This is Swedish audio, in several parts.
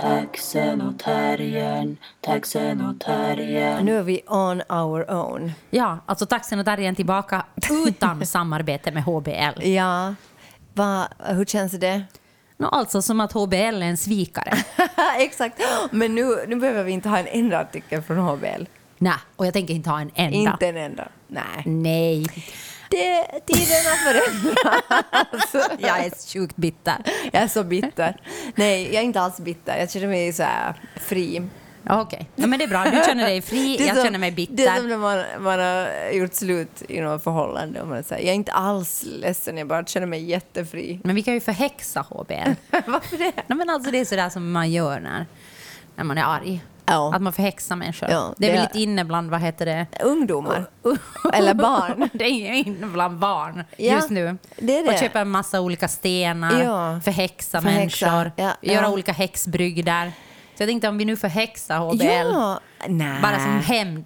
Taxen och terriern, taxen och terriern. Nu är vi on our own. Ja, alltså taxen och terriern tillbaka utan samarbete med HBL. Ja, Va, hur känns det? No, alltså som att HBL är en svikare. Exakt. Men nu, nu behöver vi inte ha en enda artikel från HBL. Nej, och jag tänker inte ha en enda. Inte en enda. Nej. Nej. Det, tiderna förändras. Jag är sjukt bitter. Jag är så bitter. Nej, jag är inte alls bitter. Jag känner mig så här fri. Okej, ja, men det är bra. Du känner dig fri, är jag som- känner mig Det är bitter. som när man, man har gjort slut i något förhållande. Och man säger, jag är inte alls ledsen, jag bara känner mig jättefri. Men vi kan ju förhäxa HBL. Varför det? Nej, men alltså det är sådär som man gör när, när man är arg. Ja. Att man förhäxar människor. Ja, det är det väl lite inne bland, vad heter det? Ungdomar. Eller barn. det är inne bland barn Ja, just nu. det är det. Och köpa en massa olika stenar, Ja. förhäxa, Förhäxa, människor, ja, göra olika häxbrygder. Så jag tänkte om vi nu förhäxar HBL, bara som hämnd.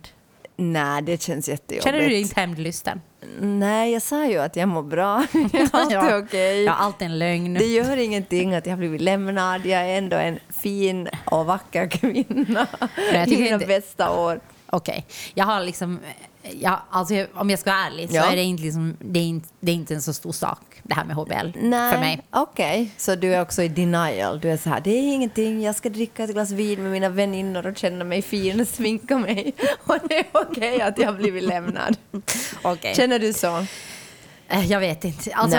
Nej, det känns jättejobbigt. Känner du dig inte hämndlysten? Nej, jag sa ju att jag mår bra. Allt är okej. Ja, allt är en lögn. Det gör ingenting att jag har blivit lämnad. Jag är ändå en fin och vacker kvinna jag i mina inte- bästa år. Okej, jag har liksom... Jag, alltså, om jag ska vara ärlig så Ja. är det inte, liksom, det är inte, det är inte en så stor sak det här med HBL Nej, för mig. Okej, så du är också i denial. Du är så här, det är ingenting, jag ska dricka ett glas vin med mina väninnor och känna mig fin och sminka mig. Och det är okej att jag har blivit lämnad. Okej. Känner du så? Eh, Jag vet inte. Alltså,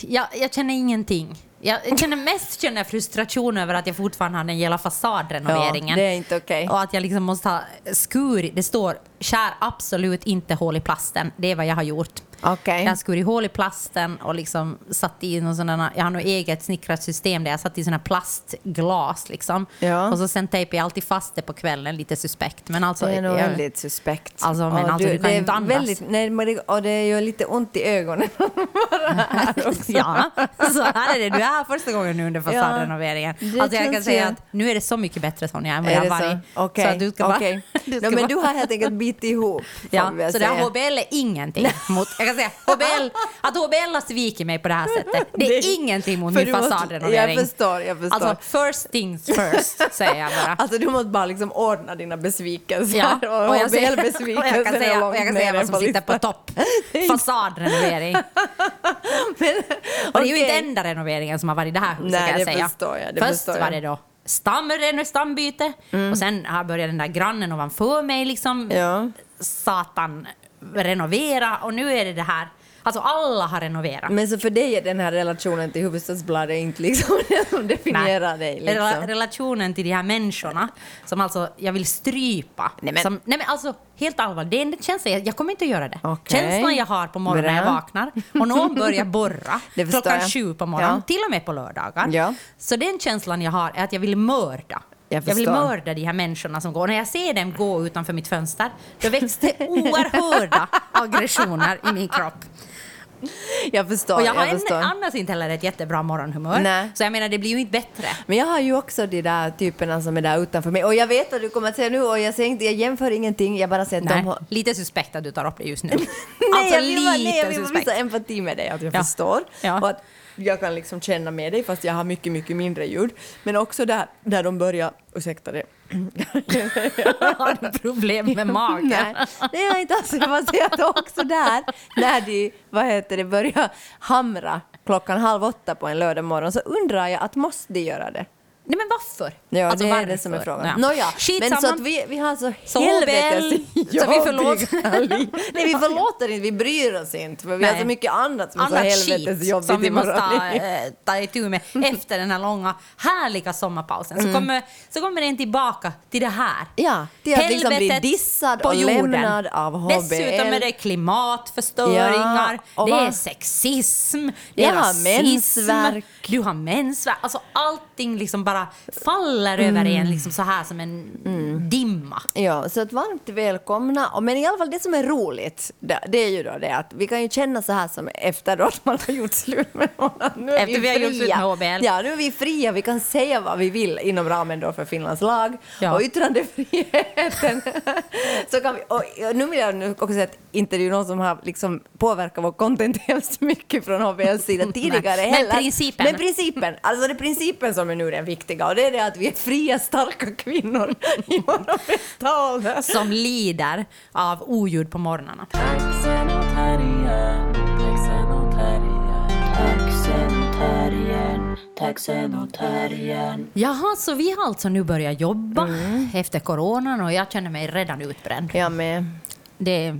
jag, jag känner ingenting. Jag känner mest känner frustration över att jag fortfarande har den hela fasadrenoveringen. Ja, det är inte okej. Och att jag liksom måste ha skurit. Det står skär absolut inte hål i plasten. Det är vad jag har gjort. Okej. Jag har skurit hål i plasten och liksom satt i någon sådana, jag har nog eget snickrat system där jag satt i sådana plastglas liksom. Ja. Och så sen tejpade jag alltid fast det på kvällen, lite suspekt. Men alltså, Det är nog väldigt suspekt. Alltså, men alltså, du kan det ju är inte andas. Väldigt, nej, men det, och det gör lite ont i ögonen. Ja, så här är det. Du är här första gången nu under fasadrenoveringen. det alltså jag kan säga att nu är det så mycket bättre Sonja än vad jag har så? varit. Så att du ska bara... okej. du ska No, men bara- du har helt enkelt bitit ihop. Ja, så det här säga. HBL är ingenting mot... Jag kan säga HBL, att HBL har svikit mig på det här sättet. Det är Det- ingenting mot min fasadrenovering. Jag förstår, jag förstår. Alltså first things first, säger jag bara. Alltså du måste bara liksom ordna dina besvikelser. Ja, och, och HBL-besvikelser jag kan säga, jag kan säga vad som sitter på topp. Fasadrenovering. Men, Och det är ju inte enda renoveringen som har varit i det här huset Nej, kan jag säga. jag, det Först var det då stammen, stambyte Mm. och sen börjat den där grannen ovanför mig liksom Ja. satan renovera och nu är det det här. Alltså alla har renoverat. Men så för dig är den här relationen till Hufvudstadsbladet inte liksom det som definierar dig? Liksom. Rela- relationen till de här människorna som alltså jag vill strypa. Nej, men- som, nej men alltså helt allvarligt, det är en känsla, jag, jag kommer inte att göra det. Okej. Känslan jag har på morgonen när jag vaknar och någon börjar borra klockan jag. sju på morgonen, Ja. till och med på lördagar. Ja. Så den känslan jag har är att jag vill mörda. Jag vill förstår. mörda de här människorna som går. När jag ser dem gå utanför mitt fönster, då det oerhörda aggressioner i min kropp. Jag förstår. Och jag har jag en, förstår. annars inte heller ett jättebra morgonhumör. Nej. Så jag menar, det blir ju inte bättre. Men jag har ju också de där typerna som är där utanför mig. Och jag vet vad du kommer att säga nu och jag, säger inte, jag jämför ingenting, jag bara säger att Nej, de har... lite suspekt att du tar upp det just nu. Nej, alltså jag vill, lite nej, jag vill suspekt. visa empati med dig, att jag Ja. förstår. Ja. Och att jag kan liksom känna med dig fast jag har mycket, mycket mindre ljud. Men också där, där de börjar... Ursäkta det. Har du problem med magen? Nej, det är jag inte alls. Jag bara säger att också där, när de vad heter det, börjar hamra klockan halv åtta på en lördag morgon så undrar jag att måste de göra det? Nej men varför? Ja, Alltså, det är varför? det som är frågan. Ja. Nåja, Skitsamma. men så att vi, vi har så, Så helvetes så vi förlåter. Nej, vi förlåter inte, vi bryr oss inte, för vi har Nej. så mycket annat som är så helvetes jobbigt som vi måste ta, liv. eh, ta itu med efter den här långa härliga sommarpausen. Mm. Så, kommer, så kommer den tillbaka till det här. Ja, till att liksom bli dissad och jorden. lämnad av HBL. Dessutom är det klimatförstöringar, Ja, det är sexism, det är har rasism, mensvärk. du har mensvärk. Alltså allting liksom bara faller Mm. över en liksom så här som en dimma. Hemma. Ja, så att varmt välkomna. Men i alla fall det som är roligt, det, är ju då det att vi kan ju känna så här som efter att man har gjort slut med att Nu är Efter vi har gjort slut med HBL. Ja, nu är vi fria. Vi kan säga vad vi vill inom ramen då för Finlands lag. Ja. Och yttrandefriheten. så kan vi, och nu vill jag nu också säga att inte det är någon som har liksom påverkat vår content hemskt mycket från HBLs sida tidigare Men heller. principen. Men principen. Alltså det är principen som är nu den viktiga. Och det är det att vi är fria, starka kvinnor i våra Som lider av oljud på morgnarna. Jaha, så vi har alltså nu börjat jobba efter coronan och jag känner mig redan utbränd. Jag med. Det,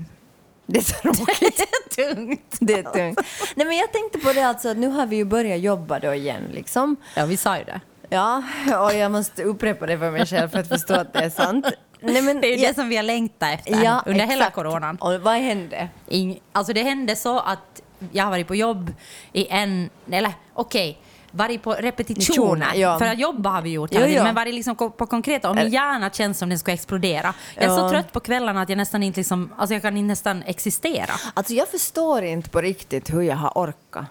Det är så det är tungt. Det är tungt. Nej, men jag tänkte på det alltså att nu har vi ju börjat jobba då igen liksom. Ja, vi sa ju det. Ja, och jag måste upprepa det för mig själv för att förstå att det är sant. Nej, men Det är ju jag- det som vi har längtat efter ja, under hela exakt. coronan. Och vad hände? Ing, alltså det hände så att jag har varit på jobb i en, eller okej, varit på repetitioner. Ja. För att jobba har vi gjort Jo, hela jo. men varit liksom på konkreta. Och min hjärna känns som den ska explodera. Jag är Ja. så trött på kvällarna att jag nästan inte liksom, alltså jag kan inte nästan existera. Alltså jag förstår inte på riktigt hur jag har orkat.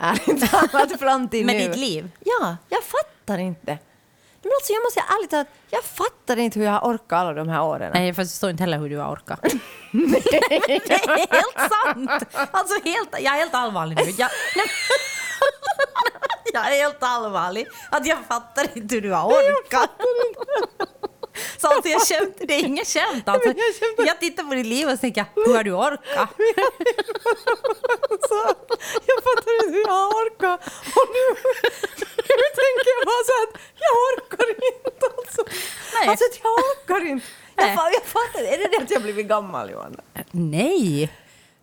Ärligt talat fram till Med nu. ditt liv? Ja, jag fattar inte. Men alltså jag måste ärligt talat, jag fattar inte hur jag har orkat alla de här åren. Nej, jag förstår inte heller hur du har orkat. det är helt sant! Alltså helt, jag är helt allvarlig nu. Jag, nej, jag är helt allvarlig. Att jag fattar inte hur du har orkat. Så alltså jag skämt, det är inget skämt. Alltså, jag tittar på ditt liv och tänker, hur har du orkat? Jag fattar inte hur jag har orkat. Och nu, nu tänker jag bara så att jag orkar inte alltså. Nej. Alltså jag orkar inte. Jag, Nej. jag fattar Är det det att jag blivit gammal Johanna? Nej!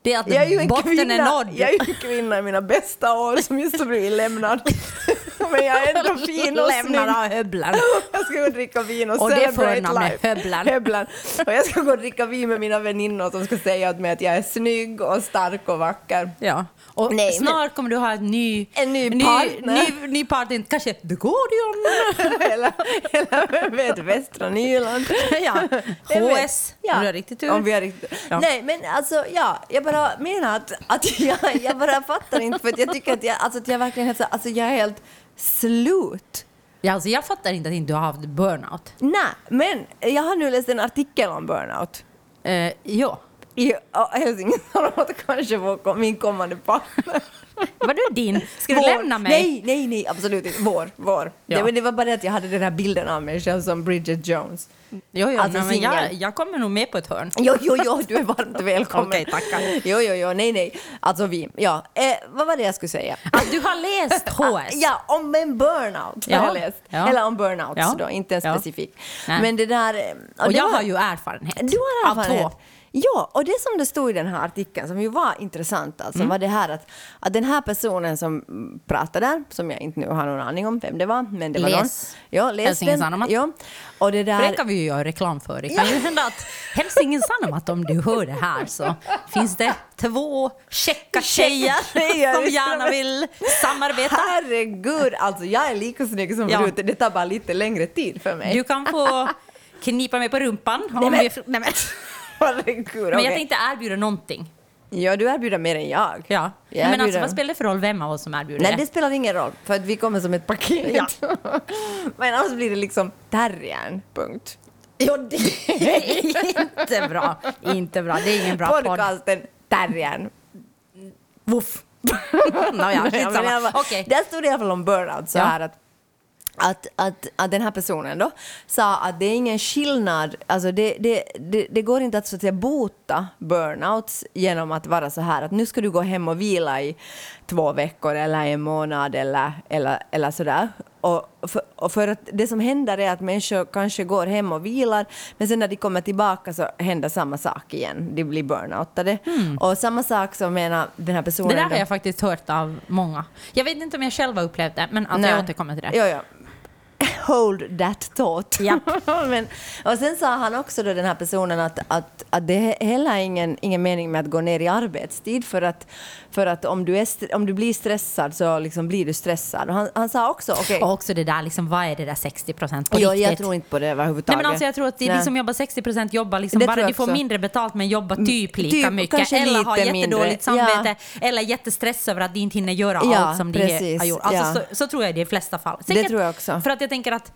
Det är att Jag är botten är kvinna, nådd. jag är ju en kvinna i mina bästa år som just har blivit lämnad. Men jag är ändå fin och snygg. Lämnad av höblan. Jag ska gå och dricka vin och, Och det är celebrate förnamnet, life. Höblan. Höblan. Och jag ska gå och dricka vin med mina väninnor som ska säga åt mig att jag är snygg och stark och vacker. Ja. Och Nej, snart kommer du ha en ny, En ny partner. Ny, ny partner, kanske The Gordion. eller, eller vem vet, Västra Nyland. ja. HS, om du har riktigt tur. Om vi har riktigt. Ja. Nej, men alltså, ja, jag bara menar att, att jag, jag bara fattar inte, för att jag tycker att jag, alltså, att jag verkligen så- alltså, jag är helt slut. Ja, alltså jag fattar inte att inte du har haft burnout. Nej, men jag har nu läst en artikel om burnout. Uh, ja. I Helsingin kanske vår, min kommande partner. Var du din? Ska du Vår. lämna mig? Nej, nej, nej, absolut inte. Vår, vår. Ja. Det, det var bara det att jag hade den här bilden av mig själv som Bridget Jones. Jo, jo, Alltså, nej, jag, jag kommer nog med på ett hörn. Jo, jo, jo, du är varmt välkommen. Okej, tackar. Jo, jo, jo, nej, nej. Alltså vi, ja. Eh, vad var det jag skulle säga? Att du har läst HS. Ja, om en burnout Ja, har jag läst. ja. Eller om burnouts Ja, då, inte en specifik. Men det där... eh, Och det jag var- har ju erfarenhet. Du har Av erfarenhet. två. Ja, och det som det stod i den här artikeln, som ju var intressant, alltså, Mm. var det här att, att den här personen som pratade där, som jag inte nu har någon aning om vem det var, men det var Läs någon. Ja, läs Helsingin. Sanomat. Ja, och det För det där... kan vi ju göra reklam för. Det kan ju hända att Helsingin Sanomat, om du hör det här, så finns det två käcka tjejer tjejer. som gärna vill samarbeta. Herregud, alltså jag är lika snygg som Ja. förut, det tar bara lite längre tid för mig. Du kan få knipa mig på rumpan. Om Nej, men- vi, nej, men, Herregud, men jag okej. tänkte erbjuda någonting. Ja, du erbjuder mer än jag. Ja. Jag men alltså, vad spelar det för roll vem av oss som erbjuder Nej, det? det spelar ingen roll, för att vi kommer som ett paket. Men annars blir det liksom terriern, punkt. Jo, det är inte bra. Inte bra. Det är ingen bra podd. Podcasten Terriern. Woof. Nåja, Ja, i skitsamma. Okej. Där stod det i alla fall om burnout så Ja. här att att, att, att den här personen då sa att det är ingen skillnad, alltså det, det, det, det går inte att, så att säga, bota burnouts genom att vara så här att nu ska du gå hem och vila i två veckor eller en månad eller, eller, eller sådär. Och för, och för att det som händer är att människor kanske går hem och vilar men sen när de kommer tillbaka så händer samma sak igen, de blir burnoutade. Och samma sak som menar den här personen Det där har jag faktiskt hört av många. Jag vet inte om jag själv har upplevt det, men Nej. jag återkommer till det. Ja, ja. Hold that thought. Japp. Men, och sen sa han också då den här personen att, att, att det är heller ingen, ingen mening med att gå ner i arbetstid för att, för att om, du är, om du blir stressad så liksom blir du stressad. Och han, han sa också, okej, Och också det där, liksom, vad är det där 60 procent på riktigt? jag tror inte på det Nej, överhuvudtaget. men alltså jag tror att de, Nej. som jobbar 60 procent jobbar liksom Det bara, jag de får mindre betalt men jobbar typ lika typ, mycket. Eller har jättedåligt samvete eller jättestress över att de inte hinner göra Ja, allt som de precis, har gjort. Alltså, ja. så, så tror jag i de flesta fall. Det tror jag också. För att jag tänker att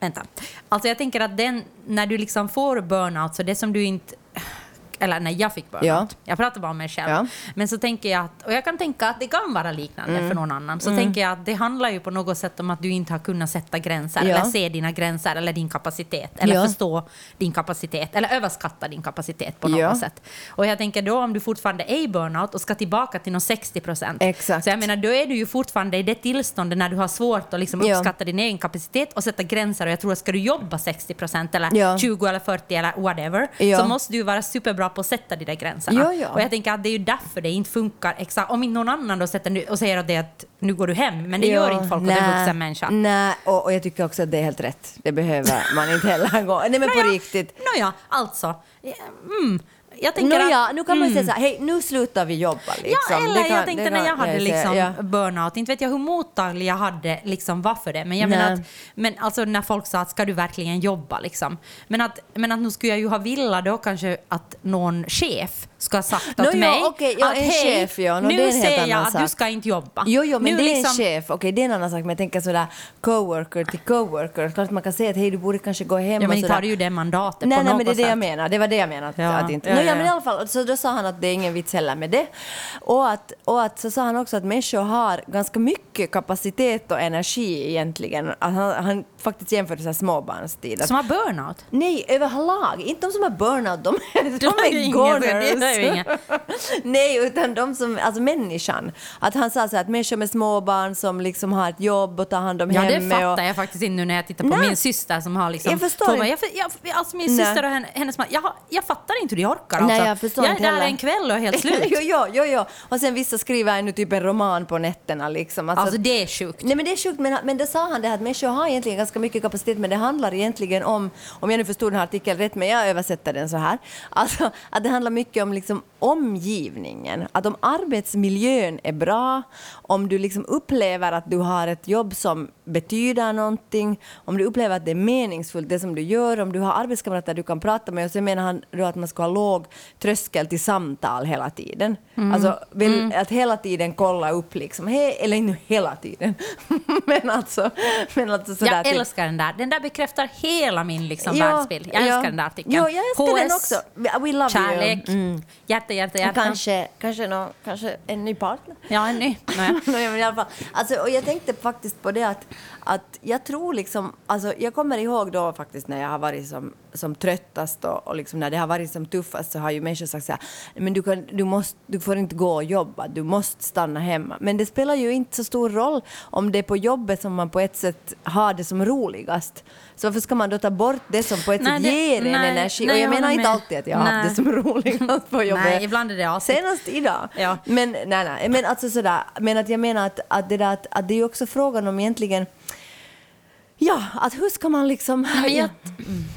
Vänta. Alltså jag tänker att den, när du liksom får burnout, så det som du inte... Eller när jag fick burnout, Ja. jag pratar bara om mig själv. Ja. Men så tänker jag att, och jag kan tänka att det kan vara liknande Mm. för någon annan, så tänker jag att det handlar ju på något sätt om att du inte har kunnat sätta gränser, Ja. eller se dina gränser, eller din kapacitet, eller förstå din kapacitet, eller överskatta din kapacitet på något sätt. Och jag tänker då om du fortfarande är i burnout och ska tillbaka till någon 60 procent, så jag menar då är du ju fortfarande i det tillståndet när du har svårt att liksom uppskatta din egen kapacitet och sätta gränser. Och jag tror att ska du jobba 60 procent eller Ja. 20 eller 40 eller whatever, så måste du vara superbra på att sätta de där gränserna. Ja, ja. Och jag tänker att det är ju därför det inte funkar exakt. Om någon annan då sätter och säger att, det att nu går du hem, men det gör inte folk åt en vuxen människa. Nej, och, och jag tycker också att det är helt rätt. Det behöver man inte heller gå. Nej, men på riktigt. Nåja, alltså. Mm, jag tänker Nåja, att, nu kan man mm. säga så här, hej, nu slutar vi jobba. Liksom. Ja, eller kan- jag tänkte när jag hade liksom ja. burnout, inte vet jag hur mottaglig jag hade liksom var för det, men jag Nej. menar att, men alltså när folk sa att ska du verkligen jobba liksom, men att, men att nu skulle jag ju ha velat då kanske att någon chef ska ha sagt åt ja, mig okej, ja, att en hej, chef, ja, är nu ser jag att du sak. ska inte jobba. Jo, jo, men nu det är liksom, en chef. Okej, det är en annan sak. Men jag tänker sådär coworker till coworker. Klart man kan säga att hej, du borde kanske gå hem Ja, men och har du ju det mandatet Nej, på nej, något men det är det jag menar. Det var det jag menade. Att, Ja, att inte. ja, Nå, ja, men i alla fall, så då sa han att det är ingen vits heller med det. Och att, och att så sa han också att människor har ganska mycket kapacitet och energi egentligen. Att han, han faktiskt jämförde så här småbarnstid. Som har burnout. Nej, överlag. Inte de som har burnout, de, de, är goners. Det är ju inget. Nej, utan de som, alltså människan. Att han sa så här, att människor med småbarn som liksom har ett jobb och tar hand om Ja, det hemmet. fattar och, jag faktiskt inte nu när jag tittar på Nej. min syster som har liksom... Jag förstår två inte. jag, jag, alltså min Nej. syster och henne, hennes man, jag, jag fattar inte hur de orkar. Alltså. Nej, jag förstår jag är där heller. en kväll och är helt slut. jo, jo, jo, jo. Och sen vissa skriver ännu typ en roman på nätterna. Liksom. Alltså, Alltså det är sjukt. Nej men det är sjukt, men, men det sa han det här att människor har egentligen ganska mycket kapacitet men det handlar egentligen om, om jag nu förstod den här artikeln rätt, men jag översätter den så här, alltså att det handlar mycket om liksom omgivningen. Att om arbetsmiljön är bra, om du liksom upplever att du har ett jobb som betyder någonting, om du upplever att det är meningsfullt det som du gör, om du har arbetskamrater du kan prata med och så menar han då att man ska ha låg tröskel till samtal hela tiden. Mm. Alltså vill, att hela tiden kolla upp liksom, he, eller inte hela tiden, men alltså, men alltså sådär Jag älskar den där. Den där bekräftar hela min liksom världsbild. Jag älskar den där artikeln. Ja, jag älskar den HS, också. We love Kärlek, you. Mm. Hjärta, hjärta, hjärta. Kanske, kanske, nå- kanske en ny partner. Ja, en ny. Nej, men i alla fall. Alltså, och jag tänkte faktiskt på det att, att jag tror liksom, alltså jag kommer ihåg då faktiskt när jag har varit som, som tröttast och, och liksom när det har varit som tuffast så har ju människor sagt så här, men du, kan, du, måste, du får inte gå och jobba, du måste stanna hemma. Men det spelar ju inte så stor roll om det är på jobbet som man på ett sätt har det som roligast. Så varför ska man då ta bort det som på ett Nej, sätt det- ger en nej, energi? nej, och jag jag menar inte alltid att jag har haft det som roligast på jobbet. Nej, ibland är det asigt. Senast idag. Ja. Men, nej, nej, men alltså sådär, men att jag menar att, att, det, där, att, att det är också frågan om egentligen, ja, att hur ska man liksom... Men jag,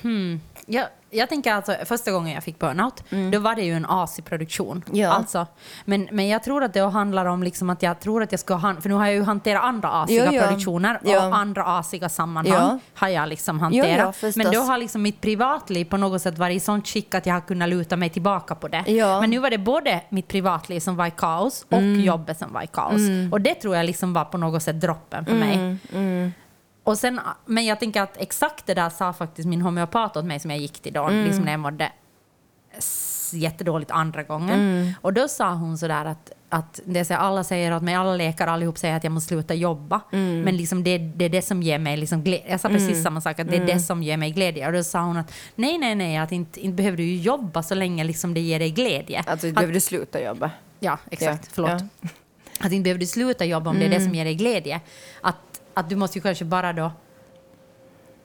Mhm. jag, jag tänker alltså, första gången jag fick burnout, då var det ju en asig produktion. Mm. Ja. Alltså, men, men jag tror att det handlar om liksom att jag tror att jag ska han, för nu har jag ju hanterat andra asiga Jo, ja. produktioner Ja. och andra asiga sammanhang har jag liksom Jo, hanterat. förstås. men då har liksom mitt privatliv på något sätt varit i sånt skick att jag har kunnat luta mig tillbaka på det. Mm. Men nu var det både mitt privatliv som var i kaos och jobbet som var i kaos. Och det tror jag liksom var på något sätt droppen för mig. Mm, Och sen, men jag tänker att exakt det där sa faktiskt min homeopat åt mig som jag gick till då, Mm. liksom när jag mådde jättedåligt andra gången. Mm. Och då sa hon sådär att, att det så, alla säger åt mig, alla läkare allihop säger att jag måste sluta jobba. Mm. Men liksom det, det är det som ger mig liksom glädje. Jag sa precis samma sak, att det är Mm. det som ger mig glädje. Och då sa hon att nej, nej, nej, att inte, inte behöver du jobba så länge liksom det ger dig glädje. Alltså, att, behöver du sluta jobba? Ja, exakt. Ja, Förlåt. ja. Mm. Att inte behöver du sluta jobba om det är det som ger dig glädje. Att, att du måste ju kanske bara då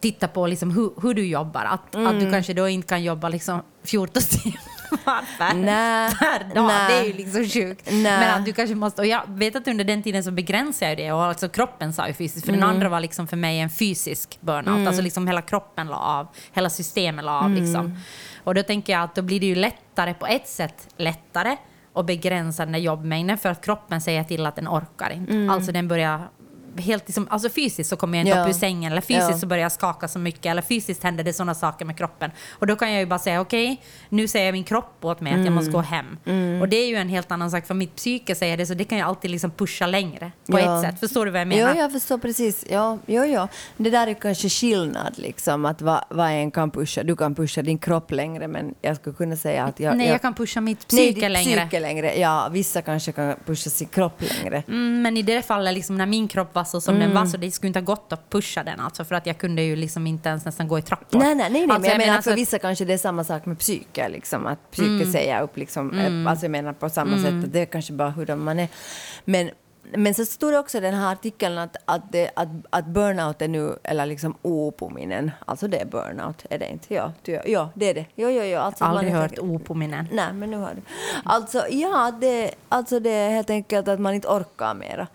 titta på liksom hur, hur du jobbar. Att, att Mm. du kanske då inte kan jobba liksom 14 timmar. Nej, per dag. nej. Det är ju liksom sjukt. Nej. Men att du kanske måste, och jag vet att under den tiden så begränsade jag det och alltså kroppen sa ju fysiskt, för den Mm. andra var liksom för mig en fysisk burnout, alltså liksom hela kroppen la av, hela systemet la av Mm. liksom. Och då tänker jag att då blir det ju lättare, på ett sätt lättare att begränsa den där jobbmängden för att kroppen säger till att den orkar inte. Alltså den börjar helt liksom, alltså fysiskt så kommer jag inte Mm. Ja. upp ur sängen eller fysiskt Ja. så börjar jag skaka så mycket eller fysiskt händer det sådana saker med kroppen. Och då kan jag ju bara säga okej, nu säger min kropp åt mig att jag måste gå hem. Mm. Och det är ju en helt annan sak för mitt psyke säger det så det kan jag alltid liksom pusha längre på Ja. ett sätt. Förstår du vad jag menar? jag förstår precis. Ja, jo, jo. Det där är kanske skillnad, liksom, att vad, vad en kan pusha. Du kan pusha din kropp längre, men jag skulle kunna säga att jag... Nej, jag kan pusha mitt Nej, psyke ditt längre. psyke längre. Ja, vissa kanske kan pusha sin kropp längre. Mm, men i det fallet, liksom, när min kropp var så som Mm. den var, så det skulle inte ha gått att pusha den. Alltså, för att jag kunde ju liksom inte ens nästan gå i trappor. Nej, nej, nej, nej Alltså, men jag, menar så för att- vissa kanske det är samma sak med psyke, liksom, att psyke Mm. säger upp, liksom, eh, alltså jag menar på samma sätt, att det är kanske bara hur man är. Men, men så stod det också i den här artikeln att, att, det, att, att burnout är nu, eller liksom opominen, alltså det är burnout, är det inte? Ja, du, ja det är det. Jo, jo, jo. Alltså, Aldrig hört säkert- O på minnen. Nej, men nu har du. Alltså, ja, det, alltså det är helt enkelt att man inte orkar mera.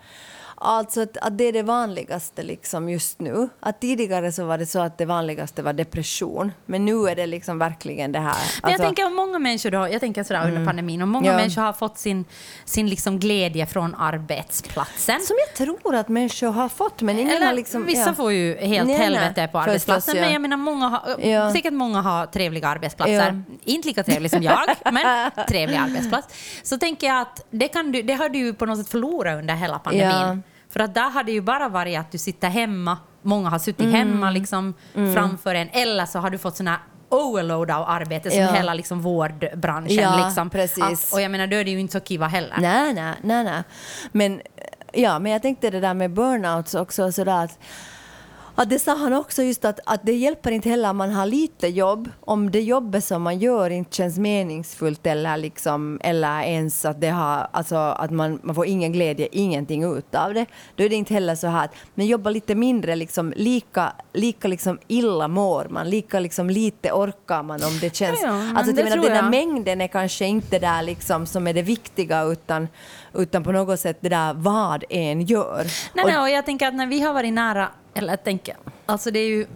Alltså att, att det är det vanligaste liksom just nu. Att tidigare så var det så att det vanligaste var depression. Men nu är det liksom verkligen det här. Men jag Alltså- tänker om många människor då, jag tänker sådär under pandemin, om många Ja. människor har fått sin, sin liksom glädje från arbetsplatsen. Som jag tror att människor har fått, men ingen Eller har liksom... vissa ja. får ju helt Nej, helvete på arbetsplatsen. ja. Men jag menar, många har, säkert många har trevliga arbetsplatser. Inte lika trevlig som jag, men trevlig arbetsplats. Så tänker jag att det, kan du, det har du på något sätt förlorat under hela pandemin. För att där har det ju bara varit att du sitter hemma, många har suttit Mm. hemma liksom framför en, eller så har du fått såna overload av arbete som Ja. hela liksom vårdbranschen. Ja, liksom. precis. Att, och jag menar, då är det ju inte så kiva heller. Nej, nej, nej, nej. Men, ja, men jag tänkte det där med burnouts också, sådär att, att det sa han också just att, att det hjälper inte heller om man har lite jobb, om det jobbet som man gör inte känns meningsfullt eller, liksom, eller ens att, det har, alltså, att man, man får ingen glädje, ingenting ut av det. Då är det inte heller så här att men jobba lite mindre, liksom, lika, lika liksom illa mår man, lika liksom, lite orkar man om det känns... Ja, ja, alltså, det menar, den där mängden är kanske inte där liksom som är det viktiga utan, utan på något sätt det där vad en gör. Nej, Och- nej, och jag tänker att när vi har varit nära, eller jag tänker, alltså det är ju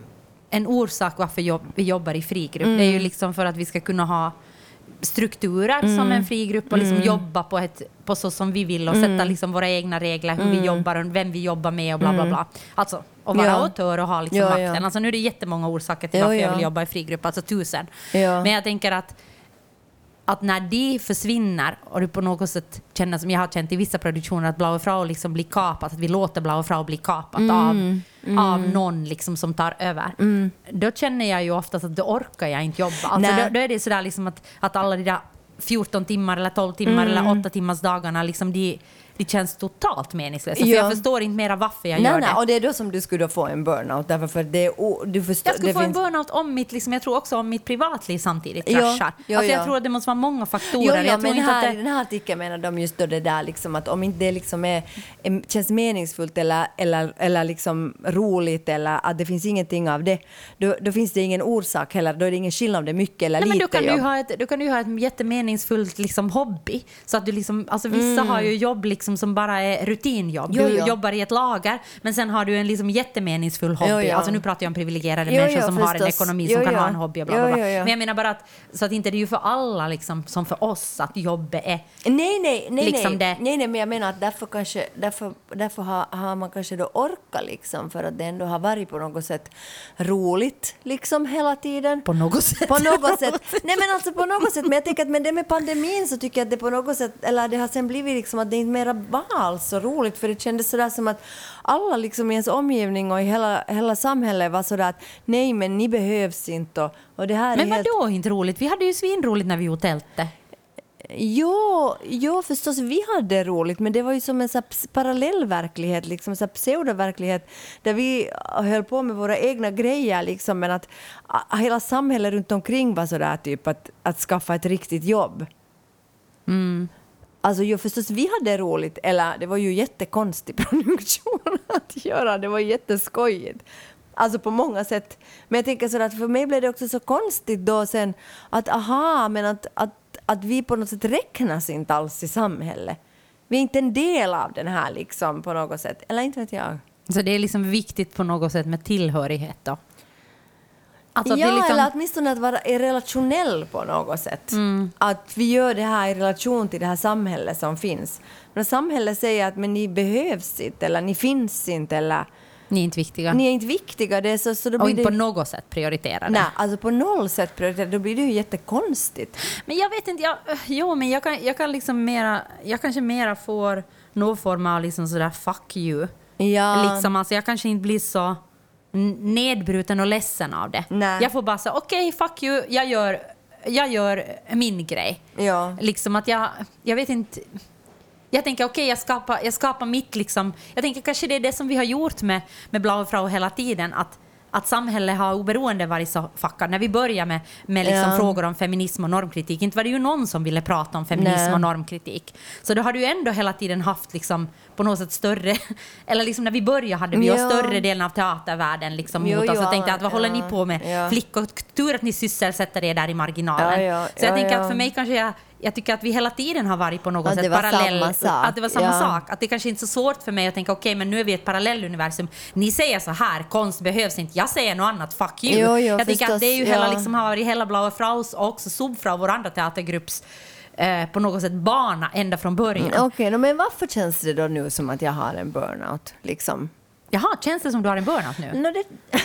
en orsak varför jobb, vi jobbar i frigrupp. Det är ju liksom för att vi ska kunna ha strukturer som en frigrupp och liksom jobba på, ett, på så som vi vill och sätta liksom våra egna regler, hur vi jobbar och vem vi jobbar med och bla bla bla. Alltså, och vara Ja. autör och ha liksom Ja, makten. ja. Alltså nu är det jättemånga orsaker till Ja, varför jag ja. vill jobba i frigrupp, alltså tusen. Men jag tänker att att när de försvinner och du på något sätt känner som jag har känt i vissa produktioner att Blaue Frau liksom blir kapat, att vi låter Blaue Frau bli kapat av, av någon liksom som tar över. Då känner jag ju oftast att då orkar jag inte jobba. Alltså då, då är det sådär liksom att, att alla de där 14 timmar eller 12 timmar eller 8 timmars dagarna liksom de, de känns totalt meningslösa. För Ja. jag förstår inte mera varför jag nej, gör nej, det. och det är då som du skulle få en burnout. Därför för det är, du förstår, Jag skulle det få finns- en burnout om mitt, liksom, jag tror också om mitt privatliv samtidigt Ja, kraschar. ja, alltså, jag ja. tror att det måste vara många faktorer. Tror men inte här, att i det... den här artikeln menar de just då det där liksom att om inte det liksom är, känns meningsfullt eller, eller, eller liksom roligt eller att det finns ingenting av det, då, då finns det ingen orsak heller. Då är det ingen skillnad om det är mycket eller Nej, men lite då, kan jobb. du ha ett, då kan du ha ett jättemeningsfullt liksom, hobby. Så att du liksom, alltså, vissa har ju jobb liksom, som bara är rutinjobb. Jo, du jo. jobbar i ett lager, men sen har du en liksom, jättemeningsfull hobby. Jo, jo. Alltså, nu pratar jag om privilegierade Jo, människor som har en ekonomi som kan ha en hobby och bla, bla, bla. Men jag menar bara att, så att inte det är ju för alla liksom, som för oss att jobbet är Nej, nej, nej, Liksom nej. nej, nej, men jag menar att därför, kanske, därför, därför har, har man kanske då orkat liksom för att det ändå har varit på något sätt roligt liksom hela tiden. på något sätt. På något sätt. Nej men alltså på något sätt. Men jag tänker att med det med pandemin så tycker jag att det på något sätt, eller det har sen blivit liksom att det inte mera var alls så roligt för det kändes sådär som att alla liksom i ens omgivning och i hela, hela samhället var sådär att nej men ni behövs inte och, och det här Men är helt... vadå inte roligt? Vi hade ju svinroligt när vi gjorde tältet. Jo, jo, förstås vi hade roligt, men det var ju som en så parallell verklighet, liksom så pseudoverklighet, där vi höll på med våra egna grejer, liksom, men att hela samhället runt omkring var sådär typ att, att skaffa ett riktigt jobb. Alltså jo, förstås vi hade roligt, eller det var ju jättekonstig produktion att göra, det var jätteskojigt. Alltså på många sätt. Men jag tänker sådär att för mig blev det också så konstigt då sen att aha, men att att, att vi på något sätt räknas inte alls i samhället. Vi är inte en del av den här liksom på något sätt. Eller inte vet jag. Så det är liksom viktigt på något sätt med tillhörighet då? Alltså ja, liksom, eller åtminstone att vara relationell på något sätt. Att vi gör det här i relation till det här samhället som finns. Men samhället säger att men ni behövs inte, eller ni finns inte, eller ni är inte viktiga. ni är inte viktiga. Det så, så då och blir inte det, på något sätt prioriterade. Nej, alltså på noll sätt prioriterat. Då blir det ju jättekonstigt. Men jag vet inte, jag, jo men jag kan, jag kan liksom mera, jag kanske mera får någon form av liksom sådär fuck you. Ja. Liksom, alltså jag kanske inte blir så nedbruten och ledsen av det. Nej. Jag får bara säga okej, fuck you, jag gör, jag gör min grej. Ja. Liksom att jag, jag vet inte... Jag tänker okej, jag, skapar, jag skapar mitt liksom... Jag tänker kanske det är det som vi har gjort med, med Blaue Frau hela tiden, att, att samhället har oberoende varit så fuckat. När vi började med, med liksom Ja. frågor om feminism och normkritik, inte var det ju någon som ville prata om feminism Nej. och normkritik. Så då har du ju ändå hela tiden haft liksom på något sätt större... Eller liksom när vi började hade vi ju Ja. större delen av teatervärlden liksom Jo, mot oss och tänkte att vad håller ni på med? Flickor, tur att ni sysselsätter er där i marginalen. Så jag ja, tänker att för mig kanske jag, jag tycker att vi hela tiden har varit på något Att sätt parallell. Att det var samma Ja. sak. Att det kanske inte är så svårt för mig att tänka okej men nu är vi i ett parallelluniversum. Ni säger så här, konst behövs inte. Jag säger något annat, fuck you. Jo, jo, jag förstås, att det är ju hela, ja. liksom, har varit hela Blaue Fraus och också Subfrau, vår andra teatergrupps eh, på något sätt bana ända från början. Okej, nå, men varför känns det då nu som att jag har en burnout? Liksom? Jaha, känns det som du har en burnout nu? Nå, det...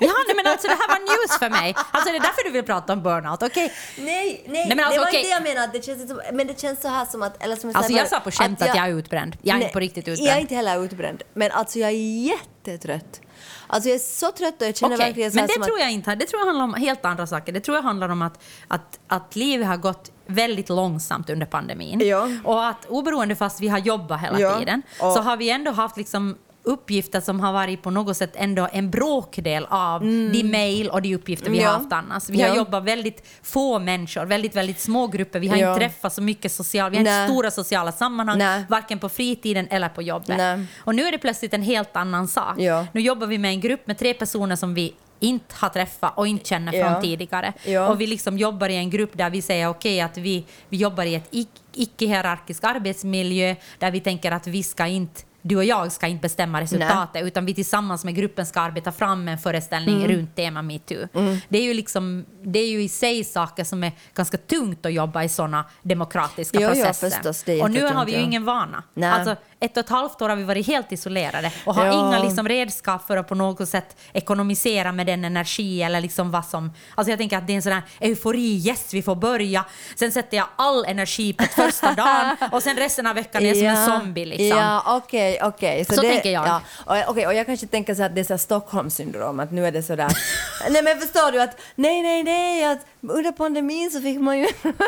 Jaha, nej men alltså det här var news för mig. Alltså det är därför du vill prata om burnout, okej? Nej, nej, men alltså, det var okej. inte det jag menade. Det känns som, men det känns så här som att... Eller som Alltså säger jag sa på skämt att jag är utbränd. Jag är inte på riktigt utbränd. Jag är inte heller utbränd. Men alltså jag är jättetrött. Alltså jag är så trött och jag känner Okej, verkligen så men det tror att... jag inte. Det tror jag handlar om helt andra saker. Det tror jag handlar om att, att, att livet har gått väldigt långsamt under pandemin. Ja. Och att oberoende fast vi har jobbat hela Ja, tiden så har vi ändå haft liksom uppgifter som har varit på något sätt ändå en bråkdel av de mejl och de uppgifter vi Mm. Ja. har haft annars. Vi har Ja. jobbat väldigt få människor, väldigt, väldigt små grupper. Vi har Ja. inte träffat så mycket socialt, vi har Nej. inte stora sociala sammanhang, Nej. varken på fritiden eller på jobbet. Nej. Och nu är det plötsligt en helt annan sak. Nu jobbar vi med en grupp med tre personer som vi inte har träffat och inte känner från Ja. tidigare. Ja. Och vi liksom jobbar i en grupp där vi säger okej att vi, vi jobbar i ett ic- icke-hierarkisk arbetsmiljö där vi tänker att vi ska inte du och jag ska inte bestämma resultatet utan vi tillsammans med gruppen ska arbeta fram en föreställning Mm. runt tema metoo. Det, är ju liksom, det är ju i sig saker som är ganska tungt att jobba i sådana demokratiska Jo, processer. förstås, det är och nu har vi ju ja. ingen vana. Nej. Alltså, ett och ett halvt år har vi varit helt isolerade och har Ja. inga liksom redskap för att på något sätt ekonomisera med den energi eller liksom vad som... Alltså jag tänker att det är en sån här eufori, yes vi får börja. Sen sätter jag all energi på första dagen och sen resten av veckan är jag som en zombie liksom. Ja, okej, okej. Så tänker jag. Ja, och, okej, och jag kanske tänker så att det är så här Stockholmssyndrom, att nu är det så där... nej men förstår du att nej, nej, nej, att under pandemin så fick man ju...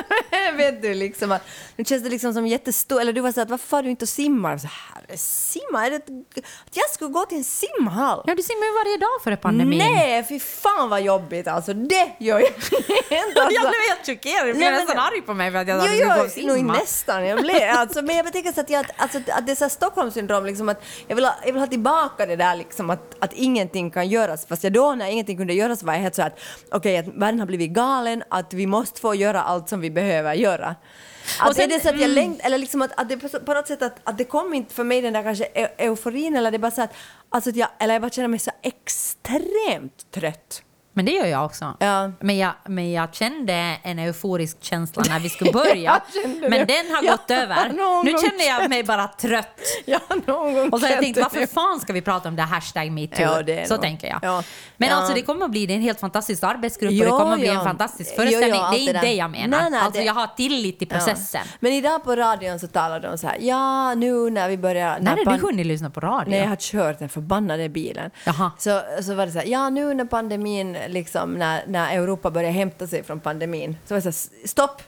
vet du liksom att... Nu känns det liksom som jättestor... Eller du var så att varför far du inte och simmar? Så här, simma? Är det att jag skulle gå till en simhall? Ja, du simmar ju varje dag före pandemin. Nej, fy fan vad jobbigt alltså. Det gör jag inte. Alltså. Jag blev helt chockerad. Du blev nästan arg på mig för att jag du skulle gå och jo, nog simma. nästan. Jag blev, alltså, men jag tänker så att, jag, alltså, att det är så här Stockholmssyndrom, liksom att jag vill, ha, jag vill ha tillbaka det där liksom att, att ingenting kan göras. Fast jag då när ingenting kunde göras var jag helt så att okej, att världen har blivit galen, att vi måste få göra allt som vi behöver göra. Att Och sen- är det så att jag mm. längtar, eller liksom att, att det på, något sätt att, att det kom inte för mig den där kanske eu- euforin eller det är bara så att, alltså att jag, eller jag bara känner mig så extremt trött. Men det gör jag också. Ja. Men, jag, men jag kände en euforisk känsla när vi skulle börja. Jag men det. den har Ja, gått över. Nu känner jag mig bara trött. Ja, någon gång Och så har jag tänkt, varför jag- fan ska vi prata om det här hashtag metoo? Ja, så nog. tänker jag. Ja. Men alltså det kommer att bli en helt fantastisk arbetsgrupp och det kommer att bli en fantastisk föreställning. det är inte det jag menar. Nej, nej, alltså det- jag har tillit till processen. Men idag på radion så talade de så här, ja nu när vi börjar... När har pan- du hunnit lyssna på radio? Nej, jag har kört den förbannade bilen. Jaha. Så, så var det så här, ja nu när pandemin, liksom, när, när Europa börjar hämta sig från pandemin, så var det så här, stopp!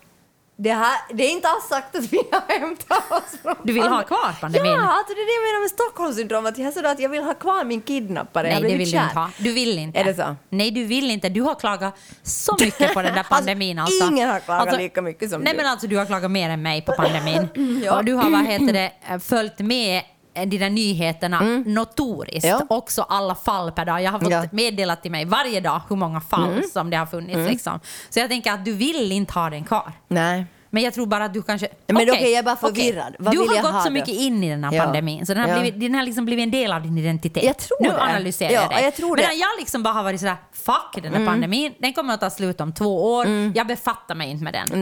Det, här, det är inte alls sagt att vi har hämtat oss från Du vill ha kvar pandemin? Ja, alltså det är det jag menar med Stockholmssyndrom, att jag att jag vill ha kvar min kidnappare. Jag Nej, det vill du kär. inte ha. Du vill inte. Är det så? Nej, du vill inte. Du har klagat så mycket på den där pandemin. Alltså, Alltså, ingen har klagat lika mycket som Nej, du. men alltså du har klagat mer än mig på pandemin. Ja. Och du har, vad heter det, följt med eh, de där nyheterna notoriskt. Mm. Ja. Också alla fall per dag. Jag har fått Ja. Mm. meddelat till mig varje dag hur många fall som det har funnits. Liksom. Så jag tänker att du vill inte ha den kvar. Nej. Men jag tror bara att du kanske... Men Okej, okej, jag är bara förvirrad. Vad Du har gått så då? mycket in i den här pandemin, så den har, Ja. blivit, den har liksom blivit en del av din identitet. Jag tror nu det. analyserar Ja, jag dig. jag tror Men det. Mm. jag liksom bara har varit sådär, fuck den här pandemin, den kommer att ta slut om två år, jag befattar mig inte med den.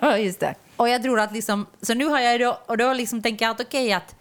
Nej, just det. Och jag tror att liksom, så nu har jag då, och då liksom tänker jag att okej att